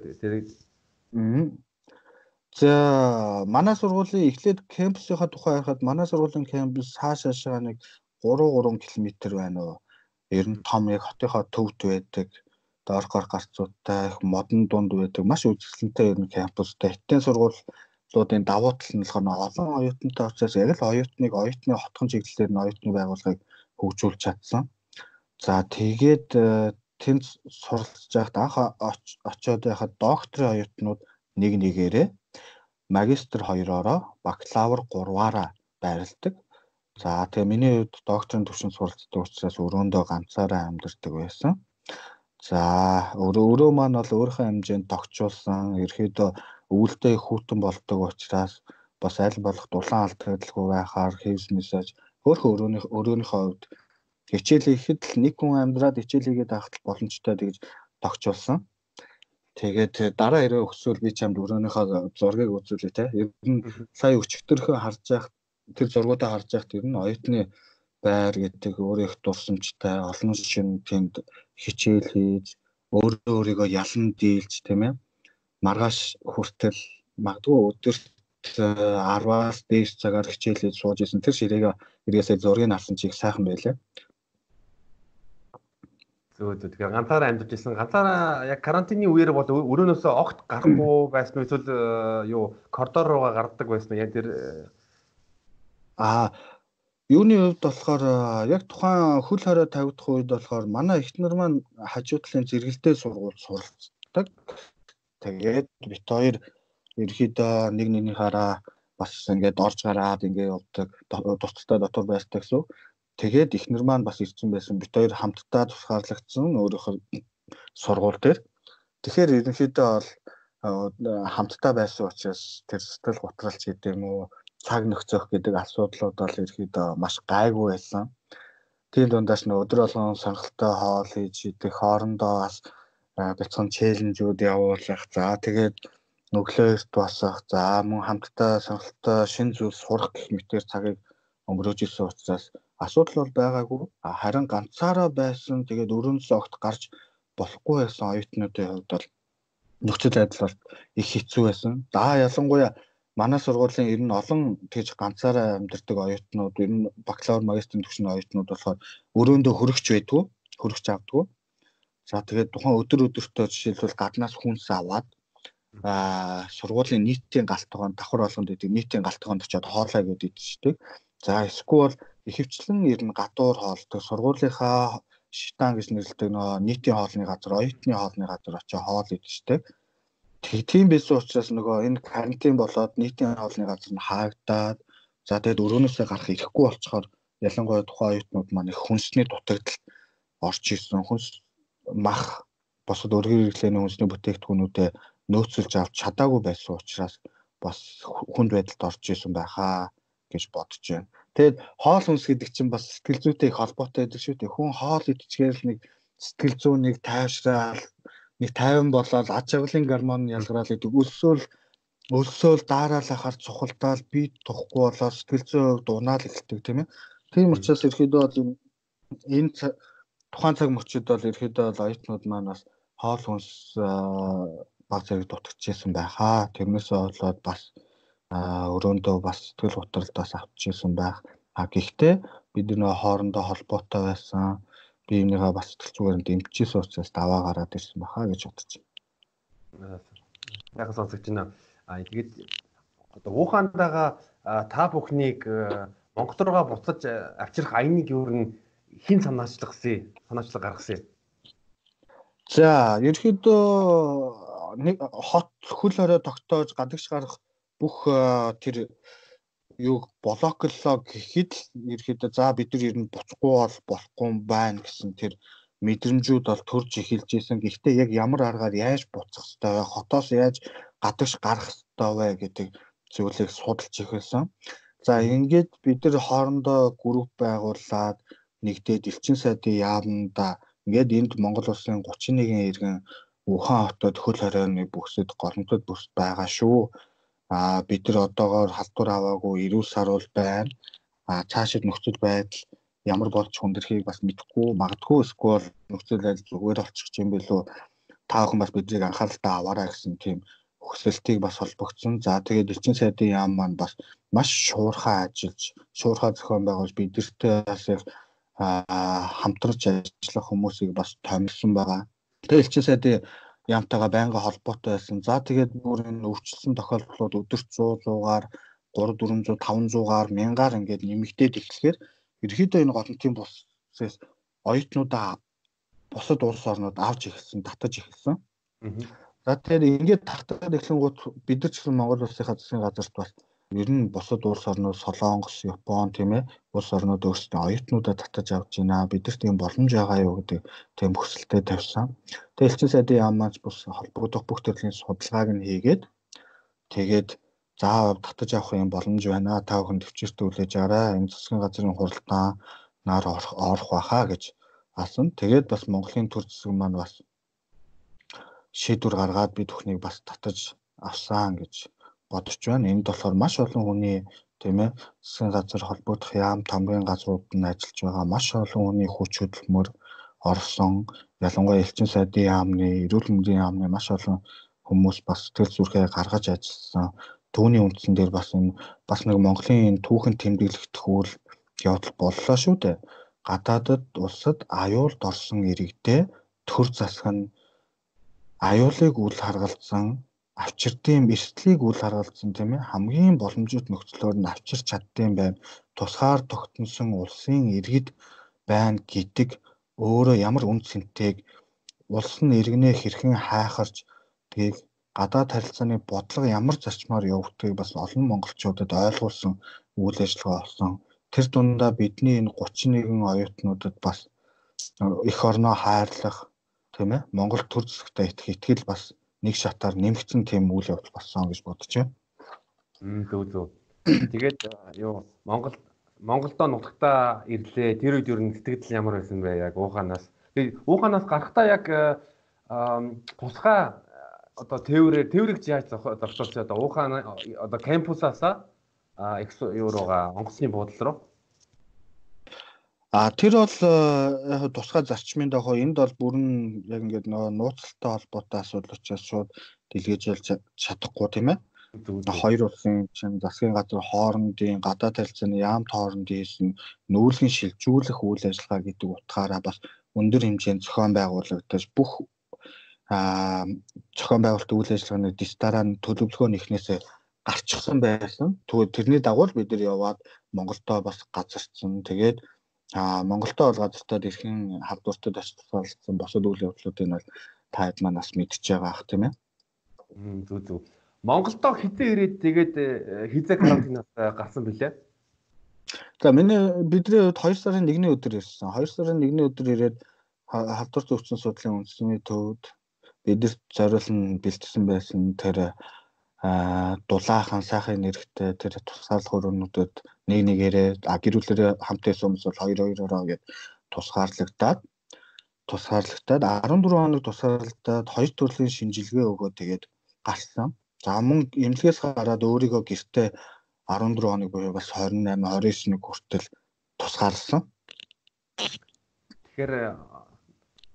За манай сургуулийн эхлээд кампусынхаа тухай ярихад манай сургуулийн кампус хааш хаашаа нэг 3 3 км байна уу? Ер нь том яг хотынхоо төвд байдаг. Доорхоор гарцуудтай их модон дунд байдаг. Маш үзэсгэлэнтэй ер нь кампустай. Хиттийн сургуулиудын давуу тал нь болохоор олон оюутантай учраас яг л оюутныг оюутны хотхон чиглэлээр нь оюутны байгууллагыг хөгжүүлж чадсан. За тэгээд э, тэнд суралцж байхад анх очиод байхад докторийн оюутнууд нэг нэгээрээ магистр 2-ороо бакалавр 3-аараа байрладаг. За тэгээ миний хувьд докторийн түвшинд суралцдаг учраас өрөөндөө ганцаараа амьдардаг байсан. За өөрөө өөрөө маань бол өөрийнхөө хэмжээнд тогтчулсан ерөөдөө их хүүтэн болдог учраас бас аль болох дулаан алдагдaltaгүй байхаар хэвс мессеж өөрөө өөрөөнийхөө өөрөөнийхөө хувьд хичээл хийхэд л нэг хүн амьдраад хичээл хийгээд байхад боломжтой тэгж тогтчулсан. Тэгээд дараа ирээ өгсөөл би чамд өрөөнийхөө зургийг үзүүлээ те. Ер нь сая өчтөрхөө харж явах тэр зургуудаа харж явах ер нь оюутны байр гэдэг өөрөө их дурсамжтай олон шин тэнд хичээл хийж өөрөө өөрийгөө ялан дийлж тийм ээ маргааш хүртэл магадгүй өдөрт 10-аас дээш цагаар хичээлээд сууж исэн тэр ширээг эргээсээ зургийг авсан чиг сайхан байлаа. Зөө зөө тэгэхээр ганцаараа амьдарч ирсэн. Ганцаараа яг карантины үеэр бол өрөөнөөсөө огт гарахгүй байсан уу эсвэл э, юу коридор руугаа гардаг байсан уу? Яг тэр э, аа юуны хувьд болохоор э, яг тухайн хөл хорой тавигдах үед болохоор манай эхнэр маань хажуудлын зэрэгэлдээ сургууль суралцдаг. Тэгээд бит хоёр ерөөдөө нэг нэгнийхаараа бас ингээд орж гараад ингээд явдаг. Тусдалтай дотор байртай гэсэн. Тэгээд эхнэр маань бас ирсэн байсан. Бид хоёр хамтдаа тусгаарлагдсан өөрийнхөө сургууль дээр. Тэгэхээр ерөнхийдөө бол хамтдаа байсан учраас тэр сэтгэл готролч гэдэг юм уу цаг нөхцөх гэдэг асуудлууд бол ерөөдөө маш гайгүй байсан. Тийм дундаас нь өдөр болгон сонирхолтой хоол хийж идэх хоорондоо бас бяцхан челленжүүд явуулах. За тэгээд өглөө эрт босох. За мөн хамтдаа сонирхолтой шин зүйл сурах гэх мэтэр цагийг өнгөрөөж исэн учраас асуудал бол байгаагүй. Харин ганцаараа байсан тэгээд өрөөндөөс огт гарч болохгүй байсан оюутнуудын хувьд бол нөхцөл байдал бол их хэцүү байсан. За ялангуяа манай сургуулийн ер нь олон тэгж ганцаараа амьдардаг оюутнууд ер нь бакалавр магистрийн түвшний оюутнууд болохоор өрөөндөө хөрөгч байдгүй, хөрөгч авдгүй. За тэгээд тухайн өдөр өдөртөө жишээлбэл гаднаас хүнс аваад аа сургуулийн нийтийн галтгоонд давхар болгонд идэг нийтийн галтгоонд очиод хоолой гэдэг идчихдэг. За эсвэл ихэвчлэн ер нь гадуур хоолдог сургуулийнхаа шитан гэж нэрлэдэг нөө нийтийн хоолны газар, оюутны хоолны газар очиж хоол идчихдэг. Тийм байсан учраас нөгөө энэ карантин болоод нийтийн хоолны газар нь хаагдаад за тэгээд өрөөнөөсөө гарах ирэхгүй болцохоор ялангуяа тухайн оюутнууд маань их хүнсний дутагдал орж ирсэн. Хүнс мах босод өргөр хэрэглээний хүнсний бүтээгдэхүүнүүдэд нөөцлж авч чадаагүй байсан учраас бас хүнд байдалд орж исэн байхаа гэж бодож байна. Тэгээд хоол хүнс гэдэг чинь бас сэтгэл зүйтэй их холбоотой байдаг шүү дээ. Хүн хоол идчихээр л нэг сэтгэл зүй нэг тайвшраал нэг тайван болоод аж авлын гормон ялгараал гэдэг. Өсөөл өсөөл дараал ахаар цухалдаал бие тухгүй болоод сэтгэл зүй хувьд унаал эхэлдэг тийм ээ. Тийм учраас ерөөдөө бол энэ тухайн цаг мөчид бол ерөөдөө бол оюутнууд маань бас хоол хүнс баг зэрэг дутагдчихсан байхаа. Тэрнээсээ болоод бас өрөөндөө бас сэтгэл готролдоос авчихсан байх. А гэхдээ бид нөө хоорондоо холбоотой байсан би энийгээ бас сэтгэл зүгээр дэмжижсэн учраас даваа гараад ирсэн баха гэж бодож байна. Яг сонсогч байна. А тэгээд одоо Ухаандаага та бүхнийг Монгол руугаа буцаж авчрах аяныг юу н хин санаачлагдсан санаачлаг гаргасан. За, ерөөдөө нэг хот хөл хорой тогтоож гадагш гарах бүх тэр юу блоклог гэхэд ерөөдөө за бид нар ер нь буцахгүй бол болохгүй байна гэсэн тэр мэдрэмжүүд бол төрж эхэлж исэн. Гэхдээ яг ямар аргаар яаж буцах ёстой вэ? Хотоос яаж гадагш гарах ёстой вэ гэдэг зүйлийг судалж эхэлсэн. За ингээд бид нар хоорондоо групп байгуулад нэгдээд элчин сайдын яамда ингээд энд Монгол улсын 31 иргэн Ухаан хотод хөл хорионы бүсэд горомтод бүс байгаа шүү. А бид нар одоогоор халдвар аваагүй эрүүл саруул байна. А цаашид нөхцөл байдал ямар болж хүндэрхийг бас мэдэхгүй магадгүй эсвэл нөхцөл байдал зүгээр болчих юм билүү та бүхэн бас биднийг анхааралтай аваарай гэсэн тийм хүсэлтийг бас холбогдсон. За тэгээд элчин сайдын яам маань бас маш шуурхай ажиллаж, шуурхай зохион байгуулж бидэртэй бас яг хамтарч ажиллах хүмүүсийг бас томилсон байгаа. Тэгээд элчин сайдын яамтайгаа байнга холбоотой байсан. За тэгээд бүр энэ өвчлсөн тохиолдлууд өдөрт 100 100-аар 3 400 500-аар 1000-аар ингээд нэмэгдээд эхлэхээр ерөөхдөө энэ голомтын бусээс оюутнуудаа бусад улс орнууд авч эхэлсэн, татаж эхэлсэн. За тэгэхээр ингээд татаад эхлэнгууд бид нар ч Монгол улсынхаа засгийн газарт бас ер нь бусад улс орнууд Солонгос, Япон тийм ээ улс орнууд өөрсдөө оюутнуудаа татаж авч байна. Бидэрт ийм боломж байгаа юу гэдэг тийм хүсэлтэд тавьсан. Тэгээ элчин сайдын яам маань бус холбогдох бүх төрлийн судалгааг нь хийгээд тэгээд за татаж авах юм боломж байна. Та бүхэн төвчөртөө үлээж арай энэ засгийн газрын хуралдаан нар орох байхаа гэж асан. Тэгээд бас Монголын төр засаг маань бас шийдвэр гаргаад бид бүхнийг бас татаж авсан гэж бодож байна. Энд болохоор маш олон хүний тийм ээ засгийн газар холбогдох яам тамгын газрууд нь ажиллаж байгаа маш олон хүний хүч хөдөлмөр орсон. Ялангуяа элчин сайдын яамны, эрүүл мэндийн яамны маш олон хүмүүс бас сэтгэл зүрхээ гаргаж ажилласан түүний үндсэн дээр бас энэ бас нэг Монголын түүхэн тэмдэглэгдэх үйл явдал боллоо шүү дээ. Гадаадд улсад аюулд орсон иргэдээ төр засаг нь аюулыг үл харгалзсан авчирдын эрсдлийг үл харгалзсан тийм ээ хамгийн боломжит нөхцлөөр нь авчирч чаддсан байна. Тусгаар тогтносон улсын иргэд байна гэдэг өөрөө ямар үн цэнтэйг улс нь иргэнээ хэрхэн хайхарч тгийг гадаад харилцааны бодлого ямар зарчмаар явагдгийг бас олон монголчуудад ойлгуулсан үйл ажиллагаа болсон. Тэр дундаа бидний энэ 31 оюутнуудад бас эх орноо хайрлах тийм ээ Монгол төр зэсгтээ итгэл бас нэг шатаар нэмэгдсэн тийм үйл явдал болсон гэж бодож байна. Мм зөв зөв. Тэгээд юу Монгол Монголдоо нутагтаа ирлээ. Тэр үед ер нь сэтгэл ямар байсан бэ яг ууханаас. Тэгээд ууханаас гарахтаа яг тусгай одоо тээврээр тээврийг яаж зохицуулж одоо уухаан одоо кампусаасаа экс юу руугаа онгоцны буудлал руу А тэр бол яг тусгай зарчмын дагуу энд бол бүрэн яг ингээд нөгөө нууцтай холбоотой асуудал учраас шууд дэлгэжүүлж чадахгүй тийм ээ. Хоёр улсын чинь засгийн газар хоорондын гадаад харилцааны яамт хоорондын хийсэн нүүлгэн шилжүүлэх үйл ажиллагаа гэдэг утгаараа бас өндөр хэмжээнд зохион байгуулагдаж бүх а зохион байгуулалт үйл ажиллагааны дистараа төлөвлөгөө нь эхнээсээ гарчихсан байсан. Тэгвэл тэрний дагуу бид нар яваад Монголдоо бас газарчсан. Тэгээд а Монголдоо бол газартаа эрхэн хавдууртад ашигласан босод үйл явдлуудыг бол та хэд манаас мэдчихэж байгаа ах тийм ээ. Зүг зүг. Монголдоо хизээ ирээд тэгээд э, хизээ карантинаас э, гарсан билээ. За миний бидний хувьд 2 сарын 1-ний өдөр ирсэн. 2 сарын 1-ний өдөр ирээд халдвар зөвчсөн судлалын үндэсний төвд бидэрт зориулсан бэлтгэсэн байсан тэр дулаахан сайхан нэрхтээ тэр тусгаарлах өрөөнүүдэд нэг нэгээрээ гэрүүлэрээ хамт байсан хүмүүс бол хоёр хоёроо гээд тусгаарлагдаад тусгаарлагдаад 14 хоног тусгаарлагдаад хоёр төрлийн шинжилгээ өгөө тэгээд гарсан. За мөн эмнэлгээс гараад өөрийгөө гэртээ 14 хоног буюу бас 28 29 хүртэл тусгаарласан. Тэгэхээр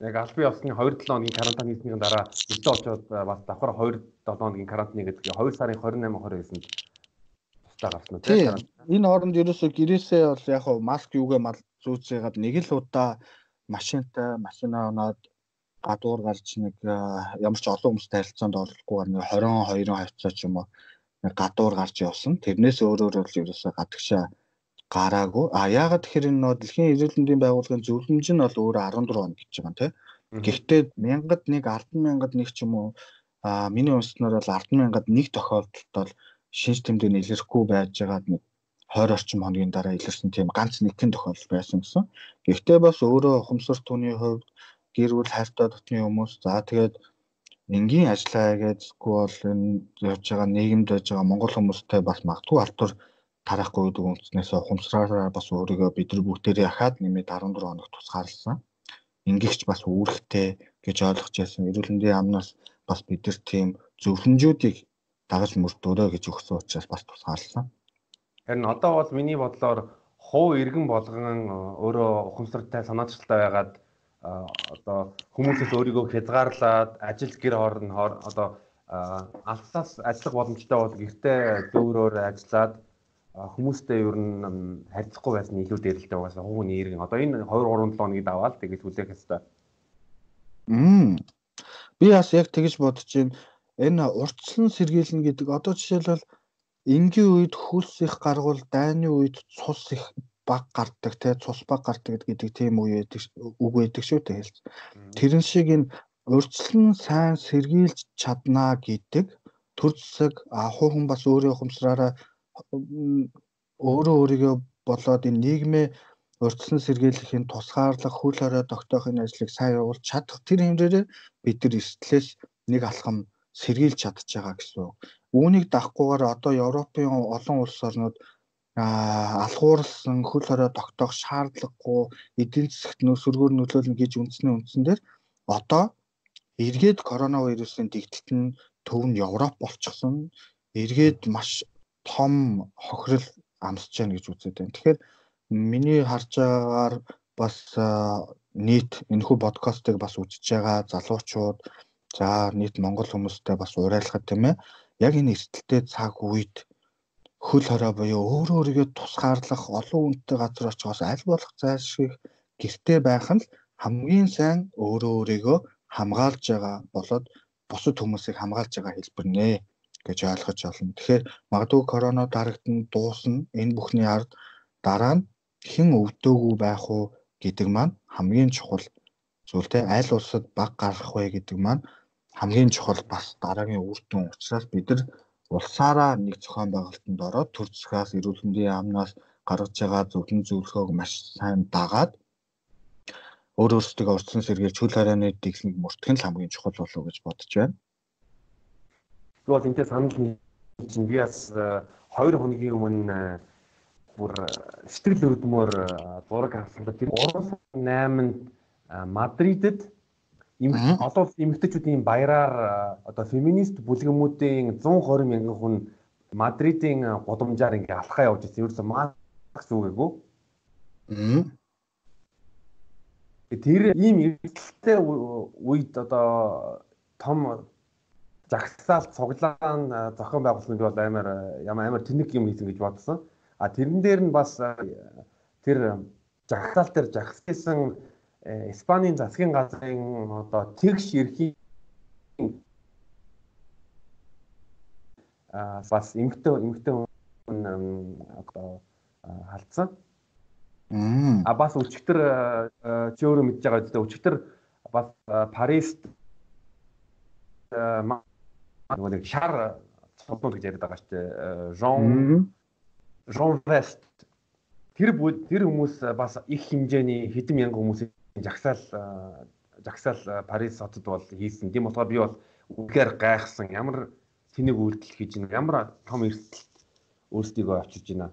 яг албан ёсны 2-7 хоногийн карантин хийсний дараа өстө очоод бас давхар 2-7 хоногийн карантин гэдэг 2 сарын 28 29-нд тусдаа гарсан уу тийм энэ хооронд ерөөсөө гэрээсээ бол яг хав маск юугээ мал зүүцээгээд нэг л удаа машинтай машинаа оноод гадуур гарч нэг ямар ч олон хүмүүстэй харилцаанд оролцохгүйгээр нэг 22 хавцаа ч юм уу гадуур гарч явсан. Тэрнээс өөрөөр бол ерөөсөө гадагшаа гараагүй. А яагаад тэгэхээр энэ нөө дэлхийн эрүүл мэндийн байгууллагын зөвлөмж нь бол өөрөө 14 хоног гэж байгаа тийм. Гэхдээ мянгад нэг 10 мянгад нэг ч юм уу а миний унснаар бол 10 мянгад нэг тохиолдолд бол шинж тэмдэг илэрхгүй байж байгаад нэг 20 орчим хоногийн дараа илэрсэн тийм ганц нэгэн тохиолдол байсан гэсэн. Гэхдээ бас өөрөө ухамсар түүний хувьд гэр бүл хайртай дотны хүмүүс за тэгээд энгийн ажиллаа гэзгүй бол энэ явж байгаа нийгэмд байж байгаа монгол хүмүүстэй бас магадгүй алтур тарахгүй гэдэг үндснээс ухамсараараа бас өөрийгөө бид нар бүгдээрээ ахаад нэмээд 14 хоног тусгаарласан. Ингийгч бас үүрэгтэй гэж ойлгож байсан. Эрүүл мэндийн яамнаас бас бид нар тийм зөвлөмжүүдийг дагаж мөрдөрөө гэж өгсөн учраас бас тусгаарласан. Харин одоо бол миний бодлоор хуу иргэн болгон өөрөө ухамсартай санаачилтай байгаад одоо хүмүүсээс өөрийгөө хязгаарлаад ажил гэр хооронд одоо алсаас ажиллах боломжтой бол гэртээ зөөрөөр ажиллаад хүмүүстэй ер нь харьцахгүй байсан илүү дээрэлтэй угаасаа хууны иргэн одоо энэ 2 3 7 хоногийг даваад тэгээд хүлээх хэвээр. Мм. Би бас яг тэгж бодож байна. Энэ урдчлан сэргийлнэ гэдэг одоо жишээлбэл энгийн үед хөлс их гаргуул дайны үед цус их баг гардаг те цус баг гардаг гэдэг тийм үе байдаг үг байдаг шүү дээ хэлж. Тэрэн шиг энэ урьдчилан сайн сэргийлж чаднаа гэдэг төр зэсэг ахуй хүн бас өөрөө ухамсараараа өөрөө өөрийгөө болоод энэ нийгмээ урьдчилан сэргийлэхийн тусгаарлах хөл хорой тогтоохын ажлыг сайн явуулж чадах тэр хэмжээрээ бид нар эрсдлээс нэг алхам сэргийлж чадж байгаа гэсэн. Үүнийг дагахгүйгээр одоо Европын олон улс орнууд алхуурсан хөл хорой тогтоох шаардлагагүй эдийн засагт нөөсвөргөөр нөлөөлнө гэж үндсний үндсэн дээр одоо эргээд коронавирусын дэгдэлт нь төв нь Европ болчихсон. Эргээд маш том хохирол амсж байна гэж үзээд байна. Тэгэхээр миний харж байгаагаар бас нийт энэхүү подкастыг бас үзэж байгаа залуучууд за нийт монгол хүмүүстэй бас уриалахад тийм ээ яг энэ эрсдэлтэй цаг үед хөл хорой буюу өөрөө өөрийгөө тусгаарлах олон хүнтэй газар очихоос аль болох зайлшгүй гэртээ байх нь хамгийн сайн өөрөө өөрийгөө хамгаалж байгаа болоод бусад хүмүүсийг хамгаалж байгаа хэлбэр нэ гэж ойлгож олно. Тэгэхээр магадгүй корона дарагдсан дуусна энэ бүхний ард дараа нь хэн өвдөөгүй байх уу гэдэг маань хамгийн чухал зүйлтэй аль улсад баг гарах вэ гэдэг маань хамгийн чухал бас дараагийн үр дүн учраас бид нар улсаараа нэг зохион байгуулалтанд ороод төр засгаас эрүүл мэндийн яамнаас гаргаж байгаа зөвлөн зөвлөгөөг маш сайн дагаад өөр өөрсдөө урьдчилан сэргийлж хөл хорионы дэгснийг мөрдөх нь хамгийн чухал болов уу гэж бодож байна. Би бол энтэй санал чинь би бас 2 хоногийн өмнө бүр сэтгэл хөдлөмөр зураг авсан. Тэр 3-8-нд Мадридэд одоо эмэгтэйчүүдийн баяраар одоо феминист бүлгэмүүдийн 120 мянган хүн Мадридын гудамжаар ингээ алхаа явж ирсэн. Ерөөсөө Маркс үгээгүй. Тэр ийм эрсдэлтэй үед одоо том жагсаал цуглаан зохион байгуулсан би бол амар ямар амар тэнэг юм хийсэн гэж бодсон. А тэрэн дээр нь бас тэр жагсаал дээр жагссан Испанийн засгийн газрын одоо тэгш эрхийн а бас эмгтэн эмгтэн одоо халдсан. А бас өчигдөр чи өөрөө мэдж байгаа үстэй өчигдөр бас Парист нөгөө нэг шар цуглуул гэж яриад байгаа шүү дээ. Жон Жон Вест тэр тэр хүмүүс бас их хэмжээний хэдэн мянган хүмүүсийн жагсаал жагсаал Парис хотод бол хийсэн. Тийм болохоор би бол үнэхээр гайхсан. Ямар тэнэг үйлдэл хийж байна. Ямар том эрсдэлт өөрсдийгөө авчирж байна.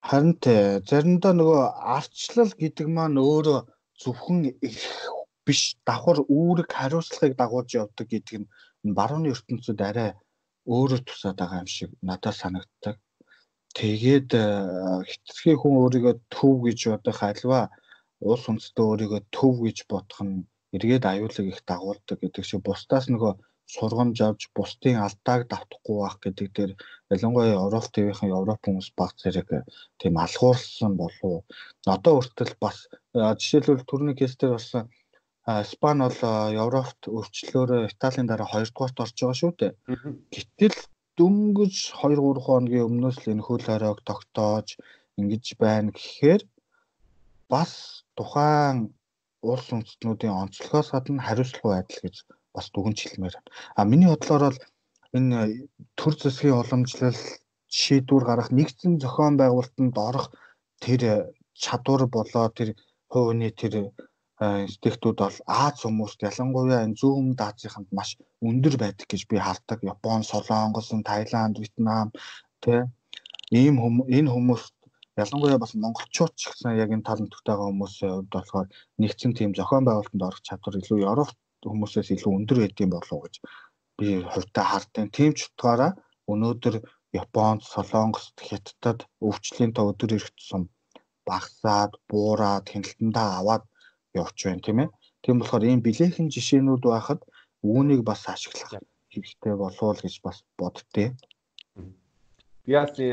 Харин тэ заримдаа нөгөө арчлал гэдэг маань өөрөө зөвхөн их биш давхар үүрэг хариуцлагыг дагуулж явдаг гэдэг нь барууны ертөнцид арай өөрөө тусаад байгаа юм шиг надад санагддаг. Тэгээд хитрхи хүн өөрийгөө төв гэж бодох альва улс үндэстэн өөрийгөө төв гэж бодох нь эргээд аюулыг их дагуулдаг гэдэг шиг бусдаас нөгөө сургамж авч бусдын алдааг давтахгүй байх гэдэг дээр ялангуяа Европ ТV-ийн Европ хүмүүс баг зэрэг тийм алхуурсан болов. Одоо хүртэл бас жишээлбэл түрүүний кейсээр бас Испани бол Европт өвчлөөрөө Италийн дараа 2 дугаарт орж байгаа шүү дээ. Гэтэл дөнгөж 2 3 хоногийн өмнөөс л энэ хөл хоройг тогтоож ингэж байна гэхээр бас тухайн улс үндэстнүүдийн онцлогоос гадна хариуцлага байдал гэж бас дүгнж хэлмээр байна. А миний бодлоор бол энэ төр засгийн уламжлал шийдвэр гаргах нэгдсэн зохион байгуулалтанд орох тэр чадвар болоо тэр хувийн тэр институтууд бол Аз хүмүүст ялангуяа энэ зүүн Азийнханд маш өндөр байдаг гэж би хардаг. Япон, Солонгос, Таиланд, Вьетнам тэ ийм энэ хүмүүс ялангуяа бас монголчууд ч гэсэн яг энэ тал нутгатайгаа хүмүүсийн хувьд болохоор нэгдсэн тийм зохион байгуулалтанд орох чадвар илүү Европ хүмүүсээс илүү өндөр байдсан болов гэж би хувьдаа хардсан. Тийм ч утгаараа өнөөдөр Японд, Солонгост, Хятадд өвчлөлийн та өдөр ирэх тусам багсаад, буураад, хяналтандаа аваад явж байна тийм ээ. Тийм болохоор ийм билээхэн жишээнүүд байхад үүнийг бас ашиглах хэрэгтэй болов уу гэж бас боддتي. Би бас э,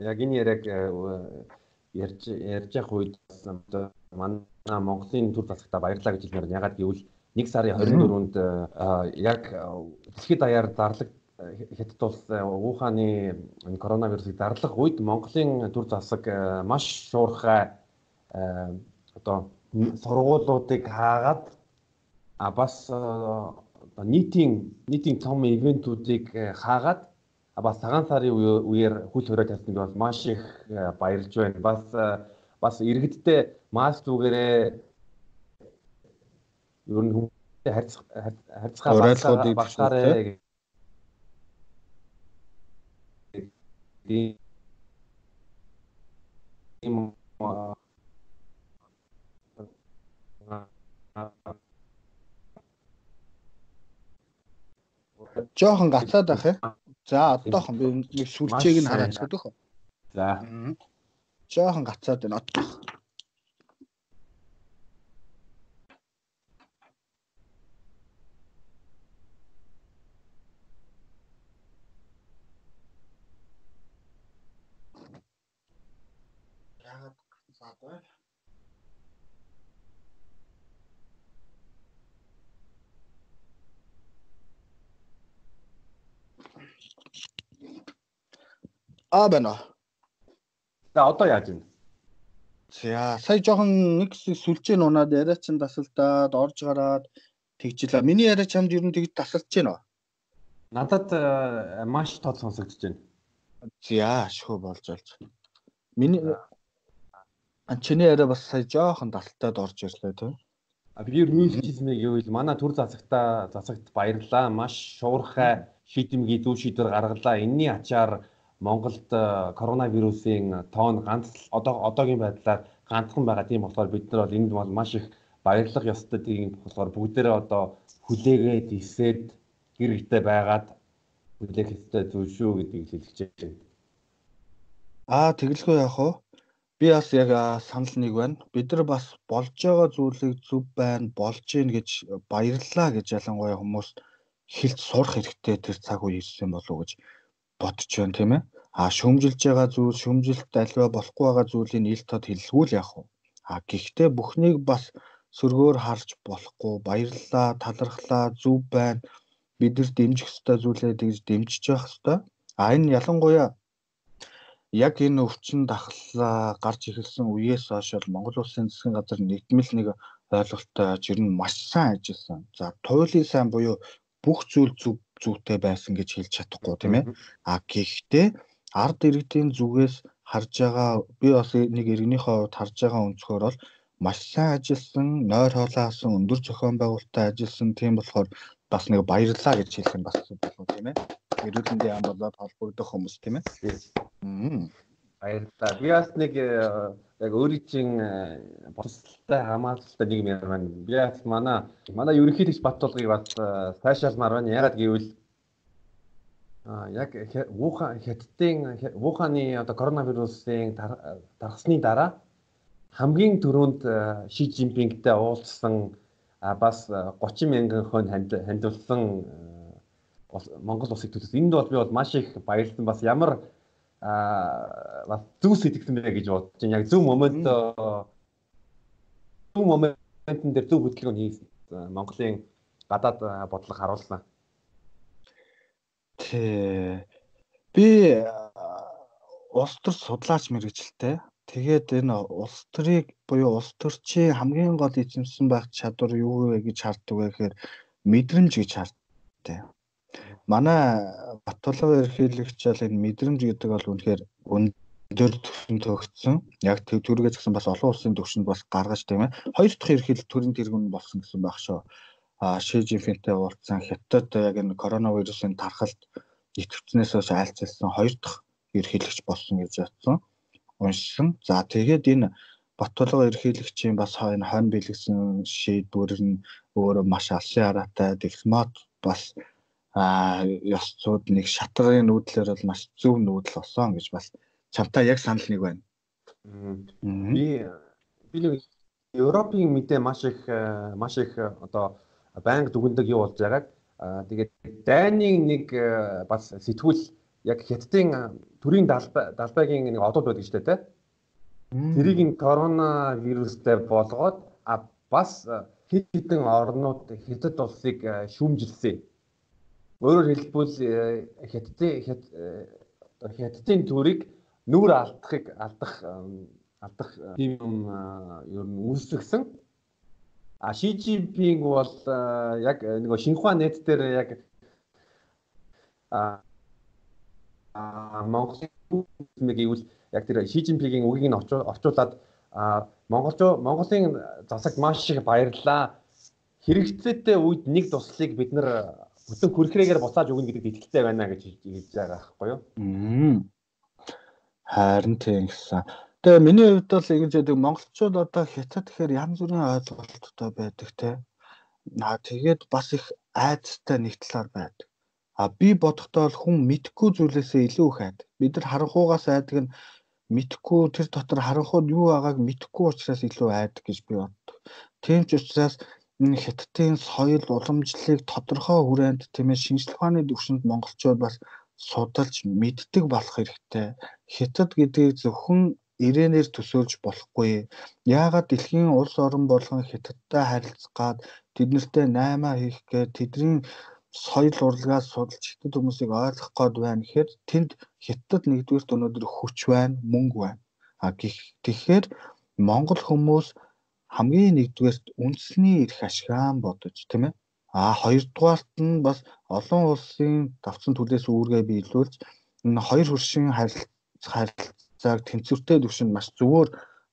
яг энэ яриаг э, ярьж ярьж явах үед манай Монголын төр засагта баярлаа гэж хэлмээр ягаад гэвэл 1 сарын 24-нд э, яг дэлхийд даяар зарлаг хятад улс Ухааны коронавирусыг зарлах үед Монголын төр засаг маш шуурхай одоо сургуулиудыг хаагаад а бас нийтийн нийтийн том ивентүүдийг хаагаад бас цагаан сарын үеэр хөл хорой тавьсан бол маш их баярлж байна. Бас бас иргэдтэй маск зүгээрээ ер нь хүмүүстэй харьцах багтаарэ ийм Жохон гацаад ах ээ. За одоохон би нэг сүлжээг нь хараач гэдэг. За. Жохон гацаад байна одоох. Яагаад гацаад байна? Аа байна. За одоо яаж вэ? За сая жоохон нэг сүлжээ нунаад яриа чин тасалдаад орж гараад тэгжилээ. Миний яриа чамд ер нь тэгж тасалж байна уу? Надад э, маш тод сонсогдож байна. За шхөө болж болж. Миний чиний яриа бас сая жоохон талтаад орж ирлээ тийм. А би юу хэлчихсэн бэ гэвэл манай төр засагта засагт баярлаа. Маш шуурхай шийдэмгий зүү шийдвэр гаргалаа. Энийний ачаар Монголд э, коронавирусын тоон ганц одоо одоогийн байдлаар ганцхан байгаа тийм болохоор бид нар бол энд бол маш их баярлах ёстой тийм болохоор бүгдээрээ одоо хүлээгээд исээд гэр ихтэй байгаад хүлээх ёстой зүйл шүү гэдгийг хэлж байна. Аа тэгэлгүй яах вэ? Би бас яг санал нэг байна. Бид нар бас болж байгаа зүйлийг зөв байна, болж гин гэж баярлаа гэж ялангуяа хүмүүс хэлж сурах хэрэгтэй тэр цаг үе ирсэн болов уу гэж бодож байна тийм ээ. А шөмжилж байгаа зүйл, шөмжилт альва болохгүй байгаа зүйлийн ил тод хэлэлгүй л яах вэ? А гэхдээ бүхнийг бас сөргөөр харж болохгүй баярлалаа, талархлаа, зүв байна. Бид нар дэмжих ёстой зүйлээ тэгж дэмжиж явах ёстой. А энэ ялангуяа яг энэ өвчин дахлаа гарч ирсэн үеэс хойш бол Монгол улсын засгийн газар нэгдмэл нэг ойлголттой ер нь маш сайн ажилласан. За туйлын сайн буюу бүх зүйл зүв зүйтэй байсан гэж хэлж чадахгүй тийм ээ. А гэхдээ ард иргэдийн зүгээс харж байгаа би бас нэг иргэнийхээ хувьд харж байгаа өнцгөр бол маш сайн ажилласан, нойр хоолоасан, өндөр зохион байгуулалттай ажилласан тийм болохоор бас нэг баярлалаа гэж хэлэх нь бас болов тийм ээ. Эрүүл мэндийн яам болоод холбогдох хүмүүс тийм ээ. Баярлалаа. Би бас нэг э, яг өөрийн чинь э, бослолтой хамааралтай нэг юм байна. Би бас манай манай ерөнхийлөгч Баттулгыг бас э, сайшаалмаар байна. Ягаад гэвэл яг Вухан хятадын Вуханы одоо коронавирусын тархсны дараа хамгийн түрүүнд Ши Жинпингтэй уулзсан бас 30 мянган хон хандивсан Монгол улсыг төлөс. Энд бол би бол маш их баярлсан. Бас ямар бас зөв сэтгэсэн бэ гэж бодож байна. Яг зөв момент зөв моментын дээр зөв хөдөлгөөн хийсэн. Монголын гадаад бодлого харуулсан. Тий. Би улс төр судлаач мэрэгчлээ. Тэгээд энэ улс төрийг буюу улс төрчийн хамгийн гол эзэмсэн байх чадвар юу вэ гэж харддаг вэ гэхээр мэдрэмж гэж харддаг. Манай Батулга ерхийлэгч бол энэ мэдрэмж гэдэг бол үнэхээр өндөр төвшөнд төгссөн. Яг төв төргөөс гэсэн бас олон улсын төвшөнд бас гаргаж тийм ээ. Хоёр дахь ерхийлэл төрийн тэргүүн болсон гэсэн байх шүү. А Ши Жинпинтэй уулзсан Хятад яг энэ коронавирусын тархалт идэвхнээс хойш айлцсан хоёр дахь ерхийлэгч болсон гэж бодсон уншсан. За тэгээд энэ Батулга ерхийлэгчийн бас энэ хойно бэлгсэн шийдвэр нь өөрөө маш алсын араатай дипломат бас а ёс зүйд нэг шатгарын нүүдлэр бол маш зөв нүүдэл болсон гэж бас чамтай яг санал нэг байна. Би би нэг Европын мэдээ маш их маш их одоо байнга дүгндэг юу болж байгааг тэгээд дайныг нэг бас сэтгүүл яг хятадын төрийн далбайгийн нэг одод байдаг шүү дээ те. Тэрийг ин коронавирустай болгоод а бас хэд хэдэн орнууд хятад улсыг шүүмжилсэн. Өөрөөр хэлбэл хятадын хятадын төрийг нүүр алдахыг алдах алдах юм ер нь үүсгэсэн. А Жинпинг бол яг нэг Шинхуа нэт дээр яг а Монголын нэг гэвэл яг тэр Ши Жинпигийн үгийг нь орчуулад монголчуу Монголын засаг маш их баярлаа. Хэрэгцээтэй үед нэг туслыг бид нар бүтэн хүрхрээгээр буцааж өгнө гэдэг итгэлтэй байна гэж хэлж байгаа байхгүй юу? Харин тийм гэсэн. Тэгээ миний хувьд бол ингэж яадаг монголчууд одоо хятад гэхээр янз бүрийн ойлголттой байдаг те. Наа тэгээд бас их айцтай нэг талаар байдаг. А би бодохдоо бол хүн мэдхгүй зүйлээсээ илүү их айдаг. Бид нар харанхуугаас айдаг нь мэдхгүй тэр дотор харанхууд юу байгааг мэдхгүй учраас илүү айдаг гэж би боддог. Тийм ч учраас энэ хятадын соёл уламжлалыг тодорхой хүрээнд тийм ээ шинжлэх ухааны төвшөнд монголчууд бас судалж мэддэг болох хэрэгтэй. Хятад гэдгийг зөвхөн ирээнээр төсөөлж болохгүй. Яагаад дэлхийн улс орон болгон хятадтай харилцах гад тэднэртэй наймаа хийх гээд тэдний соёл урлагаас судалж хятад хүмүүсийг ойлгох гээд байна гэхээр тэнд хятад нэгдүгээрт өнөөдөр хүч байна, мөнгө байна. А тэгэхээр Монгол хүмүүс хамгийн нэгдүгээрт үндэсний эрх ашгаан бодож тийм ээ. А хоёрдугаарт нь бас олон улсын давцсан төлөөс үүргээ биелүүлж энэ хоёр хөршин харилцааг тэнцвэртэй төвшөнд маш зөвөр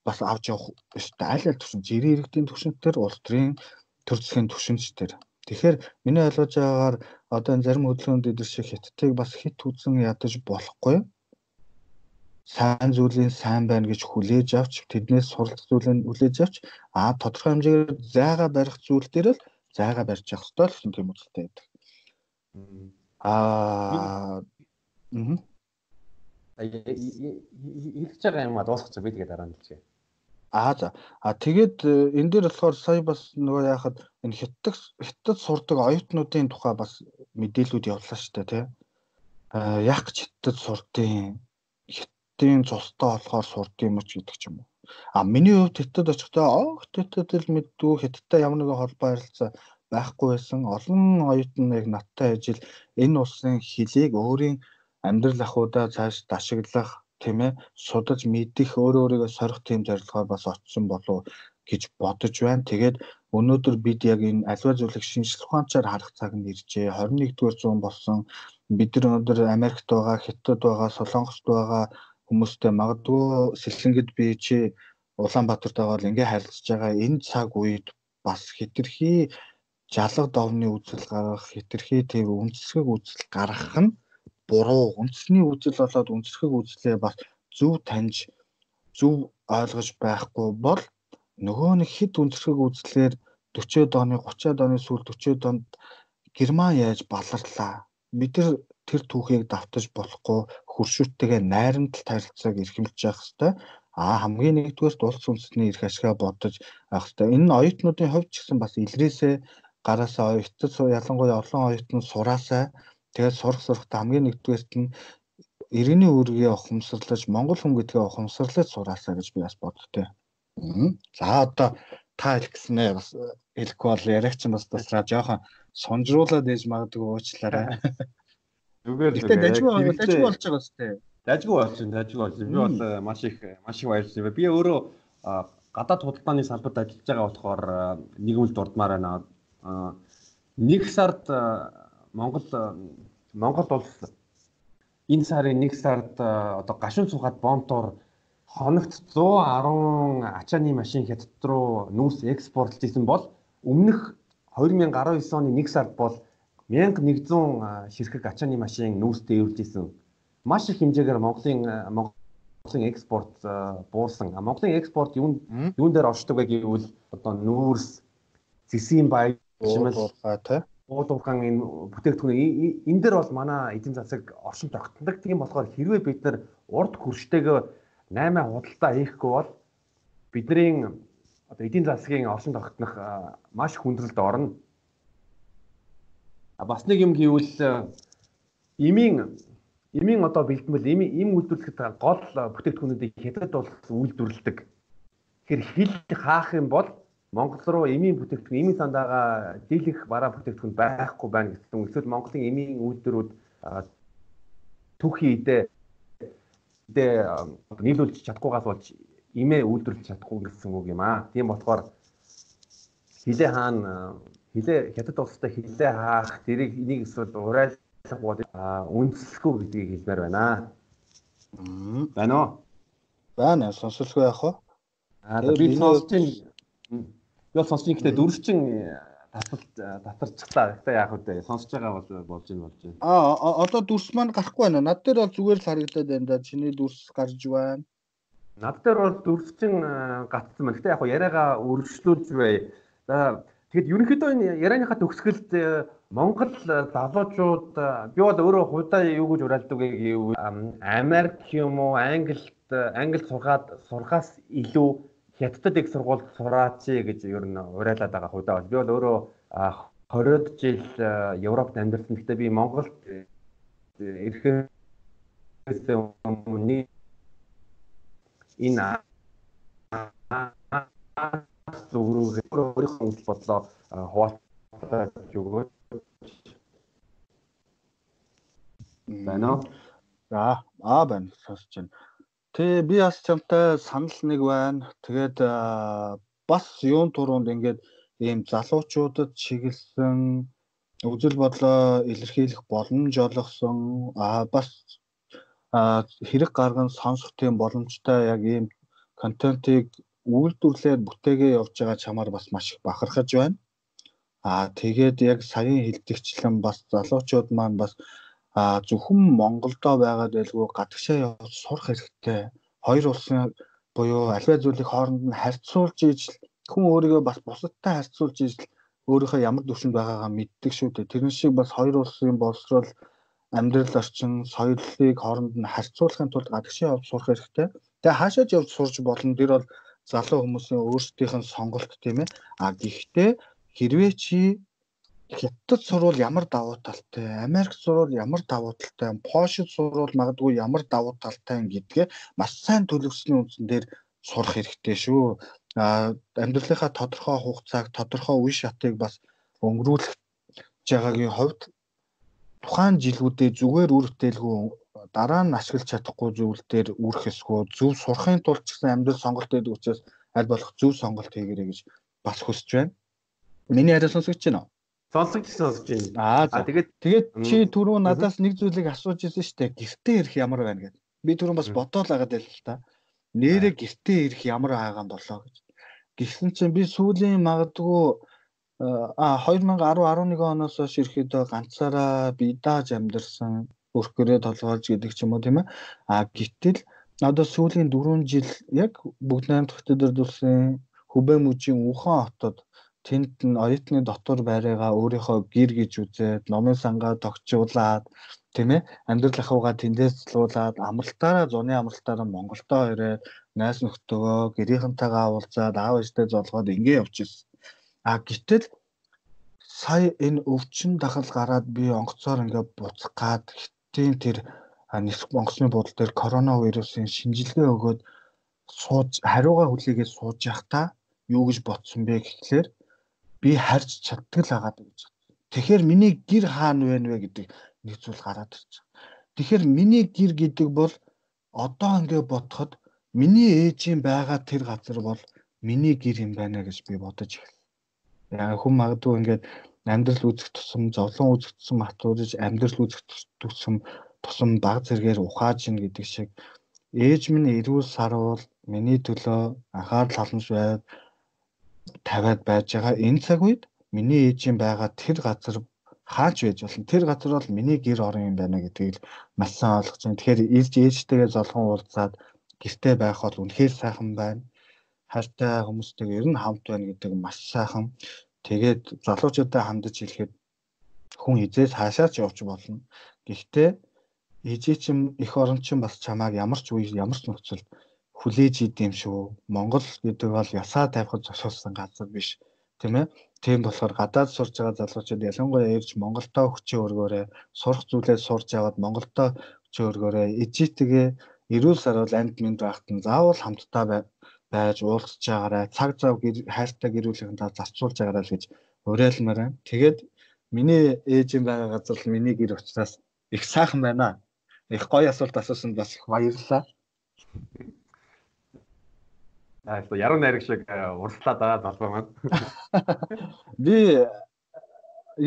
бас авч явах ёстой. Аль аль төвшин жирийн иргэдийн төвшин төр улс төрийн төр засгийн төвшинч төр Тэгэхээр миний ойлгож байгаагаар одоо энэ зарим хөдөлгөөнд эдэр шиг хиттыг бас хит үзэн ядаж болохгүй. Сайн зүйлийн сайн байна гэж хүлээж авч тэднээс суралцах зүйлийг хүлээж авч аа тодорхой хэмжээгээр зайгаа барих зүйл дээр л зайгаа барьж явах хэрэгтэй гэсэн тийм үзэлтэй байдаг. Аа мм хэлж байгаа юм а дуусчих би тэгээд дараа нь хэлчихье. Аа за. А тэгээд э, энэ дээр болохоор сая бас нөгөө яхад энэ хятад хятад сурдаг оюутнуудын тухай бас мэдээлүүд явуулсан шүү дээ тий. А яг ч хятад сурдیں۔ хятадын цустай болохоор сурд юм ч гэдэг ч юм уу. А миний хувьд хятад очихдоо оо хятадд л мэддүү хятадтай ямар нэгэн холбоо харилцаа байхгүй байсан. Олон оюутан яг надтай ажил энэ улсын хөлийг өөрийн амьдрал ахуйдаа цааш дашиглах тийм ээ судалж мэдих өөрөө өөрийгөө сорих тийм зорилгоор бас очсон болов гэж бодож байна. Тэгээд өнөөдөр бид яг энэ аливаа зүйлийг шинжлэх ухаанчаар харах цаг нь иржээ. 21-р зуун болсон. Бид нар өнөөдөр Америкт байгаа, Хятад байгаа, Солонгост байгаа хүмүүстэй магадгүй сэлэнгэд би чи Улаанбаатарт байгаа л ингээ харилцаж байгаа энэ цаг үед бас хитрхи жалга довны үзэл гаргах, хитрхи тийм үндэслэг үзэл гаргах нь буруу үндэсний үзэл болоод үндэслэх үзлээ бас зөв таньж зөв ойлгож байхгүй бол нөгөө нэг хэд үндэслэх үзлээр 40-од оны 30-од оны сүүл 40-од онд Герман яаж баларлаа. Бид нар тэр түүхийг давтаж болохгүй хуршүүттэйгээ найрамдал харилцааг эрхэмлэж явах хэрэгтэй. А хамгийн нэгдүгээр улс үндэсний эрх ашгаа бодож авах хэрэгтэй. Энэ оюутнуудын хувьд ч гэсэн бас илрээсээ гараасаа оюутнууд ялангуяа олон оюутнууд сураасаа Тэгээд сурах сурахтаа хамгийн нэгдүгээрт нь иргэний үүргээ ухамсарлаж монгол хүн гэдгээ ухамсарлаж сураасаа гэж би бас боддтой. За одоо та хэлэх гэснээ бас хэлэхгүй бол яриач бас тасраа жоохон сонжруулаад ээж магадгүй уучлаарай. Зүгээр л дажгүй дажгүй болж байгаа сте. Дажгүй болж байна, дажгүй болж байна. Би бол маш их маш их баярлж байна. Би өөрөө гадаад худалдааны салбарт ажиллаж байгаа болохоор нийгэмд дурдмаар байна. Нэг сард Монгол Монгол улс энэ сарын 1 сард одоо гашуун сухад бомтоор хоногт 110 ачааны машин хятад руу нүүс экспортлж исэн бол өмнөх 2019 оны 1 сард бол 1100 ширхэг ачааны машин нүүстэй эвлж исэн. Маш их хэмжээгээр Монголын Монголын экспорт буурсан. Монголын экспорт юун юун дээр оршдог вэ гэвэл одоо нүүрс, зэсийн баяр шимэл тий уудуурхан энэ бүтээгдэхүүн энэ дээр бол манай эдийн засаг оршин тогтнодог. Тийм болохоор хэрвээ бид нар урд хүрштэйгээ 8 худалдаа хийхгүй бол бидний одоо эдийн засгийн оршин тогтнох маш хүндрэлд орно. А бас нэг юм гэвэл эмийн эмийн одоо бэлтгэл эми эм үйлдвэрлэхэд гол бүтээгдэхүүнүүдийг хятад бол үйлдвэрлэдэг. Тэгэхээр хил хаах юм бол Монгол руу эмийн бүтээгдэхүүн, эмийн сандаага дийлэх бараа бүтээгдэхүүн байхгүй байна гэсэн. Эсвэл Монголын эмийн үйлдвэрүүд түүхий идэ идэ нийлүүлж чадахгүйгаас болж имээ үйлдвэрлэж чадахгүй гэсэн үг юм аа. Тийм болохоор хилээ хаана хилээ хятад улстай хилээ хаах тэрийг энийг эсвэл урайлах бол үндэслэхгүй гэдгийг хэлмээр байна. Байна уу? Байна. Сонсолгүй яах вэ? Аа би сонсож байна Би бол сонсч ихтэй дөрвчин таталт татарчлаа. Гэтэ яах вэ? Сонсож байгаа бол болж ийн болж байна. Аа одоо дүрс маань гарахгүй байна. Над дээр бол зүгээр л харагдаад байна да. Чиний дүрс гарч байна. Над дээр бол дүрсчин гатсан байна. Гэтэ яг яриагаа өргөжлүүлж бай. За тэгэд ерөнхийдөө энэ ярианыхаа төгсгөлд Монгол залуучууд би бол өөрөө худаа юу гэж уриалдаг гэвэл Америк юм уу Англид Англид сургаад сурхаас илүү хятадд их сургууль сураач гэж ер нь уриалаад байгаа худаа бол би бол өөрөө 20-од жил Европт амьдарсан. Гэхдээ би Монголд ирэхээс өмнө энэ зүрүүгээ өөрийнхөө үйл бодлоо хуваалцаж өгөөд байна уу? За, аа байна. Сонсож байна. Тэгээ би бас чамтай санал нэг байна. Тэгээд бас юун туруунд ингээд ийм залуучуудад чиглэсэн үзэл бодлоо илэрхийлэх боломж олгосон а бас хэрэг гарган сонсох тийм боломжтой яг ийм контентыг үйлдвэрлээд бүтээгээ явж байгаа чамаар бас маш их бахархаж байна. Аа тэгээд яг саяын хилдэгчлэн бас залуучууд маань бас а зөвхөн Монголдо байгаад байлгүй гадагшаа явж сурах хэрэгтэй. Хоёр улсын буюу альва зүйлийг хооронд нь харьцуулж ижил хүн өөрийгөө бас бусадтай харьцуулж ижил өөрийнхөө ямар төвшөнд байгаагаа мэддэг шүү дээ. Тэрэн шиг бас хоёр улсын боловсрол амьдрал орчин соёлыг хооронд нь харьцуулахын тулд гадагшаа явж сурах хэрэгтэй. Тэгээ хаашаач явж сурч болно. Тэр бол залуу хүмүүсийн өөрсдийнх нь сонголт тийм ээ. А гэхдээ хэрвээ чи Хятад сурвал ямар давуу талтай, Америк сурвал ямар давуу талтай, Польшид сурвал магадгүй ямар давуу талтай гэдгээ маш сайн төлөвлөсний үндсэн дээр сурах хэрэгтэй шүү. А амьдралынхаа тодорхой хугацааг, тодорхой үе шатыг бас өнгөрүүлэх жагаагийн хувьд тухайн жилүүдэд зүгээр үр бүтээлгүй дараа нь ашиглаж чадахгүй зүйл дээр үүрэх эсгүй зөв сурахын тулд ч гэсэн амьдрал сонголт өгдөг учраас аль болох зөв сонголт хийгэрэй гэж бас хүсэж байна. Миний яриа сонсогч байна уу? Сонсогч сонсож байна. Аа тэгээд тэгээд чи түрүү надаас нэг зүйлийг асууж ирсэн шүү дээ. Гэртээ ирэх ямар байна гэдэг. Би түрүү бас бодоол агаад байл л та. Нэрээ гэртээ ирэх ямар аагаан болоо гэж. Гисэн чинь би сүүлийн магадгүй а 2010 11 оноос хойш ирэхэд ганцаараа би дааж амьдэрсэн өрхгөрөө толгойлж гэдэг ч юм уу тийм ээ. А гítэл одоо сүүлийн 4 жил яг бүгд найрамд хотод ирдүүлсэн Хүбэ мужийн Ухан хотод тэнд нь оюутны дотор байраагаа өөрийнхөө гэр гэж үзээд номын сангаа тогтчуулаад тийм ээ амьдрал ахуйгаа тэндээс цлуулаад амралтаараа зуны амралтаараа Монголдоо ирээд найс нөхдөөгөө гэрийнхэнтэйгээ уулзаад аав ээжтэй золгоод ингэ явчихсан. А гэтэл сая энэ өвчин дахал гараад би онгоцоор ингээ буцах гад хитийн тэр нисэх онгоцны буудлын дээр коронавирусын шинжилгээ өгөөд сууж хариугаа хүлээгээд сууж явахдаа юу гэж бодсон бэ гэхлээр би харж чаддаг л агаад гэж. Тэгэхээр миний гэр хаана вэ вэ гэдэг нэг зүйл гараад ирж байгаа. Тэгэхээр миний гэр гэдэг бол одоо ингээ бодоход миний ээжийн байгаа тэр газар бол миний гэр юм байна гэж би бодож эхэллээ. Яг хүн магадгүй ингээд амьдрал үүсэх тусам, зовлон үүсэх тусам матуурж амьдрал үүсэх тусам тусам баг зэрэгээр ухааж ин гэдэг шиг ээж минь эрүүл сарвал миний төлөө анхаарал халамж байд тавиад байж байгаа энэ цаг үед миний ээжийн байгаа тэр газар хаач байж болно. Тэр газар бол миний гэр орон юм байна гэдгийг маш сайн ойлгож байна. Тэгэхээр ирж ээжтэйгээ золгон уулзаад гэртээ байх бол үнэхээр сайхан байна. Хайртай хүмүүстэйгээ ер нь хамт байна гэдэг маш сайхан. Тэгээд залуучуудаа хандаж хэлэхэд хүн хизээс хаашаач явж болно. Гэхдээ ээжээ чинь их орон чинь бас чамааг ямар ч үе ямар ч нөхцөлд хүлээж идэм шүү. Монгол гэдэг бол ясаа тавихад зогсоолсон газар биш тийм ээ. Тийм болохоор гадаад сурж байгаа залуучууд ялангуяа ирж Монголдоо хүчээ өргөөрэй, сурах зүйлээ сурж аваад Монголдоо хүчээ өргөөрэй. Ижитгээ эрүүл сарвал амьд мэнд байхад нь заавал хамтдаа байж уулзж байгаарай. Цаг зав хайртай гэрүүлэхэнтэй зарцуулж байгаарай л гэж уриалмаар байна. Тэгээд миний ээжийн байгаа газар л миний гэр учраас их сайхан байна. Их гоё асуулт асуусан бас их баярлалаа. Аа яруу найраг шиг э, урслаад байгаа залбаа маань. Би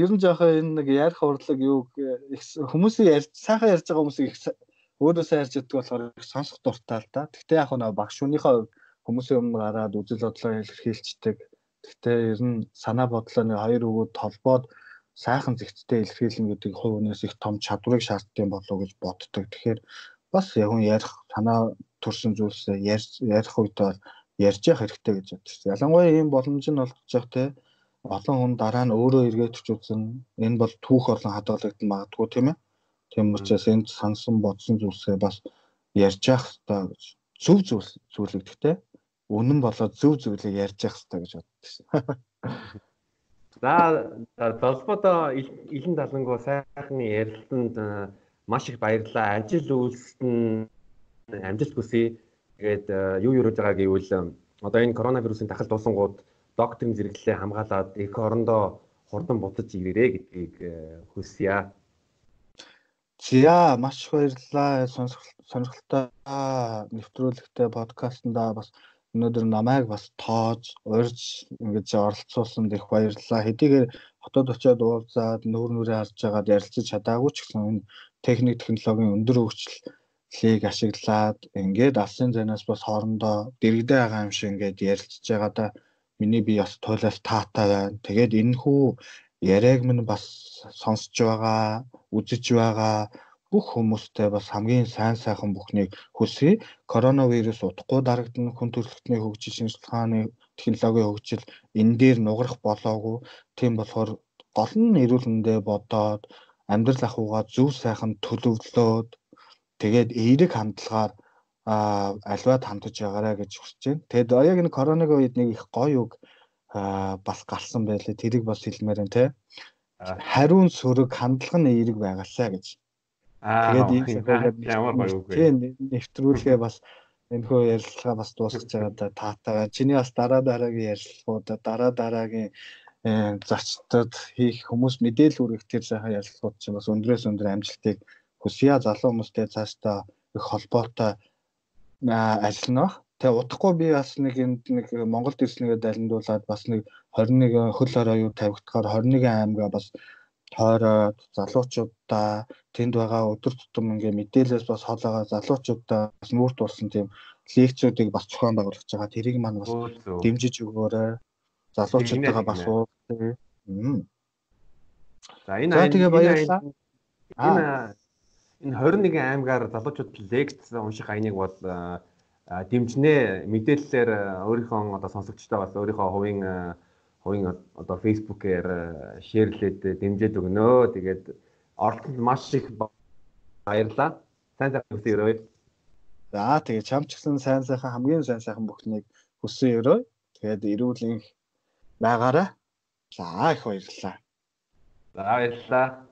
ер нь жоохон энэ нэг ярих урлаг юу хүмүүсийг ярьж сайхан ярьж байгаа хүмүүсийг өөрөөсөө ярьж иддэг болохоор их сонсох дуртай л да. Гэхдээ яг нэг багш хүнийхээ хүмүүсийн өмнө гараад үзэл бодлоо илэрхийлцдэг. Гэхдээ ер нь санаа бодлоо нэг хоёр өгөөд толбоод сайхан зэгцтэй илэрхийлнэ гэдэг хувь хүнээс их том чадварыг шаарддаг болов гэж боддог. Тэгэхээр бас яг хүн ярих санаа төрсэн зүйлсээ ярих үед бол ярьж явах хэрэгтэй гэж шүү. Ялангуяа ийм боломж нь олдож явах те олон хүн дараа нь өөрөө эргээд өч үзэн энэ бол түүх олон хадгалагдсан магадгүй тийм ээ. Тийм учраас энд сансан бодсон зүйлсээ бас ярьж явах хэрэгтэй гэж зөв зүйл зүйлийг гэхдээ үнэн болоод зөв зүйлийг ярьж явах хэрэгтэй гэж боддог шүү. За долбодоо илэн далангуу сайхны ярилцсанд маш их баярлалаа. Ажил үйлсэнд амжилт хүсье. Тэгээд э, юу юу хийж байгаа гэвэл одоо энэ коронавирусын дахал дуусангууд докторийн зэрэглэлээ хамгаалаад их орондоо хурдан бутаж ирээрэй гэдгийг э, хүсье. За маш баярлалаа. Сонирхолтой нэвтрүүлэгтэй подкастнда бас өнөөдөр намайг бас тоож, урьж ингэж оролцуулсанд их баярлалаа. Хэдийгээр хотод очиод уулзаад нүүр нүрээ харж байгаад ярилцаж чадаагүй ч гэсэн энэ техник технологийн өндөр хөгжил лиг ашиглаад ингээд алсын зэнээс бас хоорондоо дэрэгдээ байгаа юм шиг ингээд ярилцж байгаадаа миний би бас туйлаас таатай байна. Тэгээд энэ хүү яриаг минь бас сонсож байгаа, үзэж байгаа бүх хүмүүстээ бас хамгийн сайн сайхан бүхнийг хүсье. Коронавирус удахгүй дарагдана хүн төрөлхтний хөгжил шинжилгээний технологийн хөгжил энэ дээр нугарах болоогүй. Тийм болохоор гол нь эрүүл мэндэ бодоод амьдрал ахуйгаа зөв сайхан төлөвлөөд Тэгээд эерэг хандлагаар а альваад хандж байгаарэ гэж хүсэж байна. Тэгээд яг энэ коронавигийн үед нэг их гоё үг бас гарсан байлээ. Тэрийг бас хэлмээр байна те. Хариун сөрөг хандлага нь эерэг байгаасаа гэж. Тэгээд ямар гоё үг вэ? Нэвтрүүлгээ бас энэ хөө ярилцлага бас дуусгаж байгаа да таатай байна. Чиний бас дараа дараагийн ярилцлагууд дараа дараагийн э, зочдод хийх хүмүүс мэдээлэл хүргэх тэр сайхан ярилцлагууд чинь бас өндрөөс өндөр амжилтыг хүсье залуу хүмүүстэй цаашдаа их холбоотой ажиллана бах. Тэгээ удахгүй би бас нэг энд нэг Монголд ирснэгээ далиндуулаад бас нэг 21 хөл орой юу тавигдахаар 21 аймгаа бас тойроод залуучуудаа тэнд байгаа өдөр тутам ингээ мэдээлэлс бас хоолойгоо залуучуудаа бас нүүрт болсон тийм лекцүүдийг бас зохион байгуулж байгаа. Тэрийг маань бас дэмжиж өгөөрэй. Залуучуудаа бас уулзъя. За энэ тэгээ баярлалаа. Энэ энэ 21 аймгаар залуучууд лекц унших аяныг бол дэмжнэ мэдээллээр өөрийнхөө одоо сонсогчтой бас өөрийнхөө хувийн хувийн одоо фейсбүүкээр шеэрлээд дэмжиж өгнө. Тэгээд оролцонд маш их баярлалаа. Сайн сайхан хүсье өрөөе. За тэгээд чам ч гэсэн сайн сайхан хамгийн сайн сайхан бүхнийг хүсье өрөөе. Тэгээд эрүүл энх байгаарай. За их баярлалаа. За баярлалаа.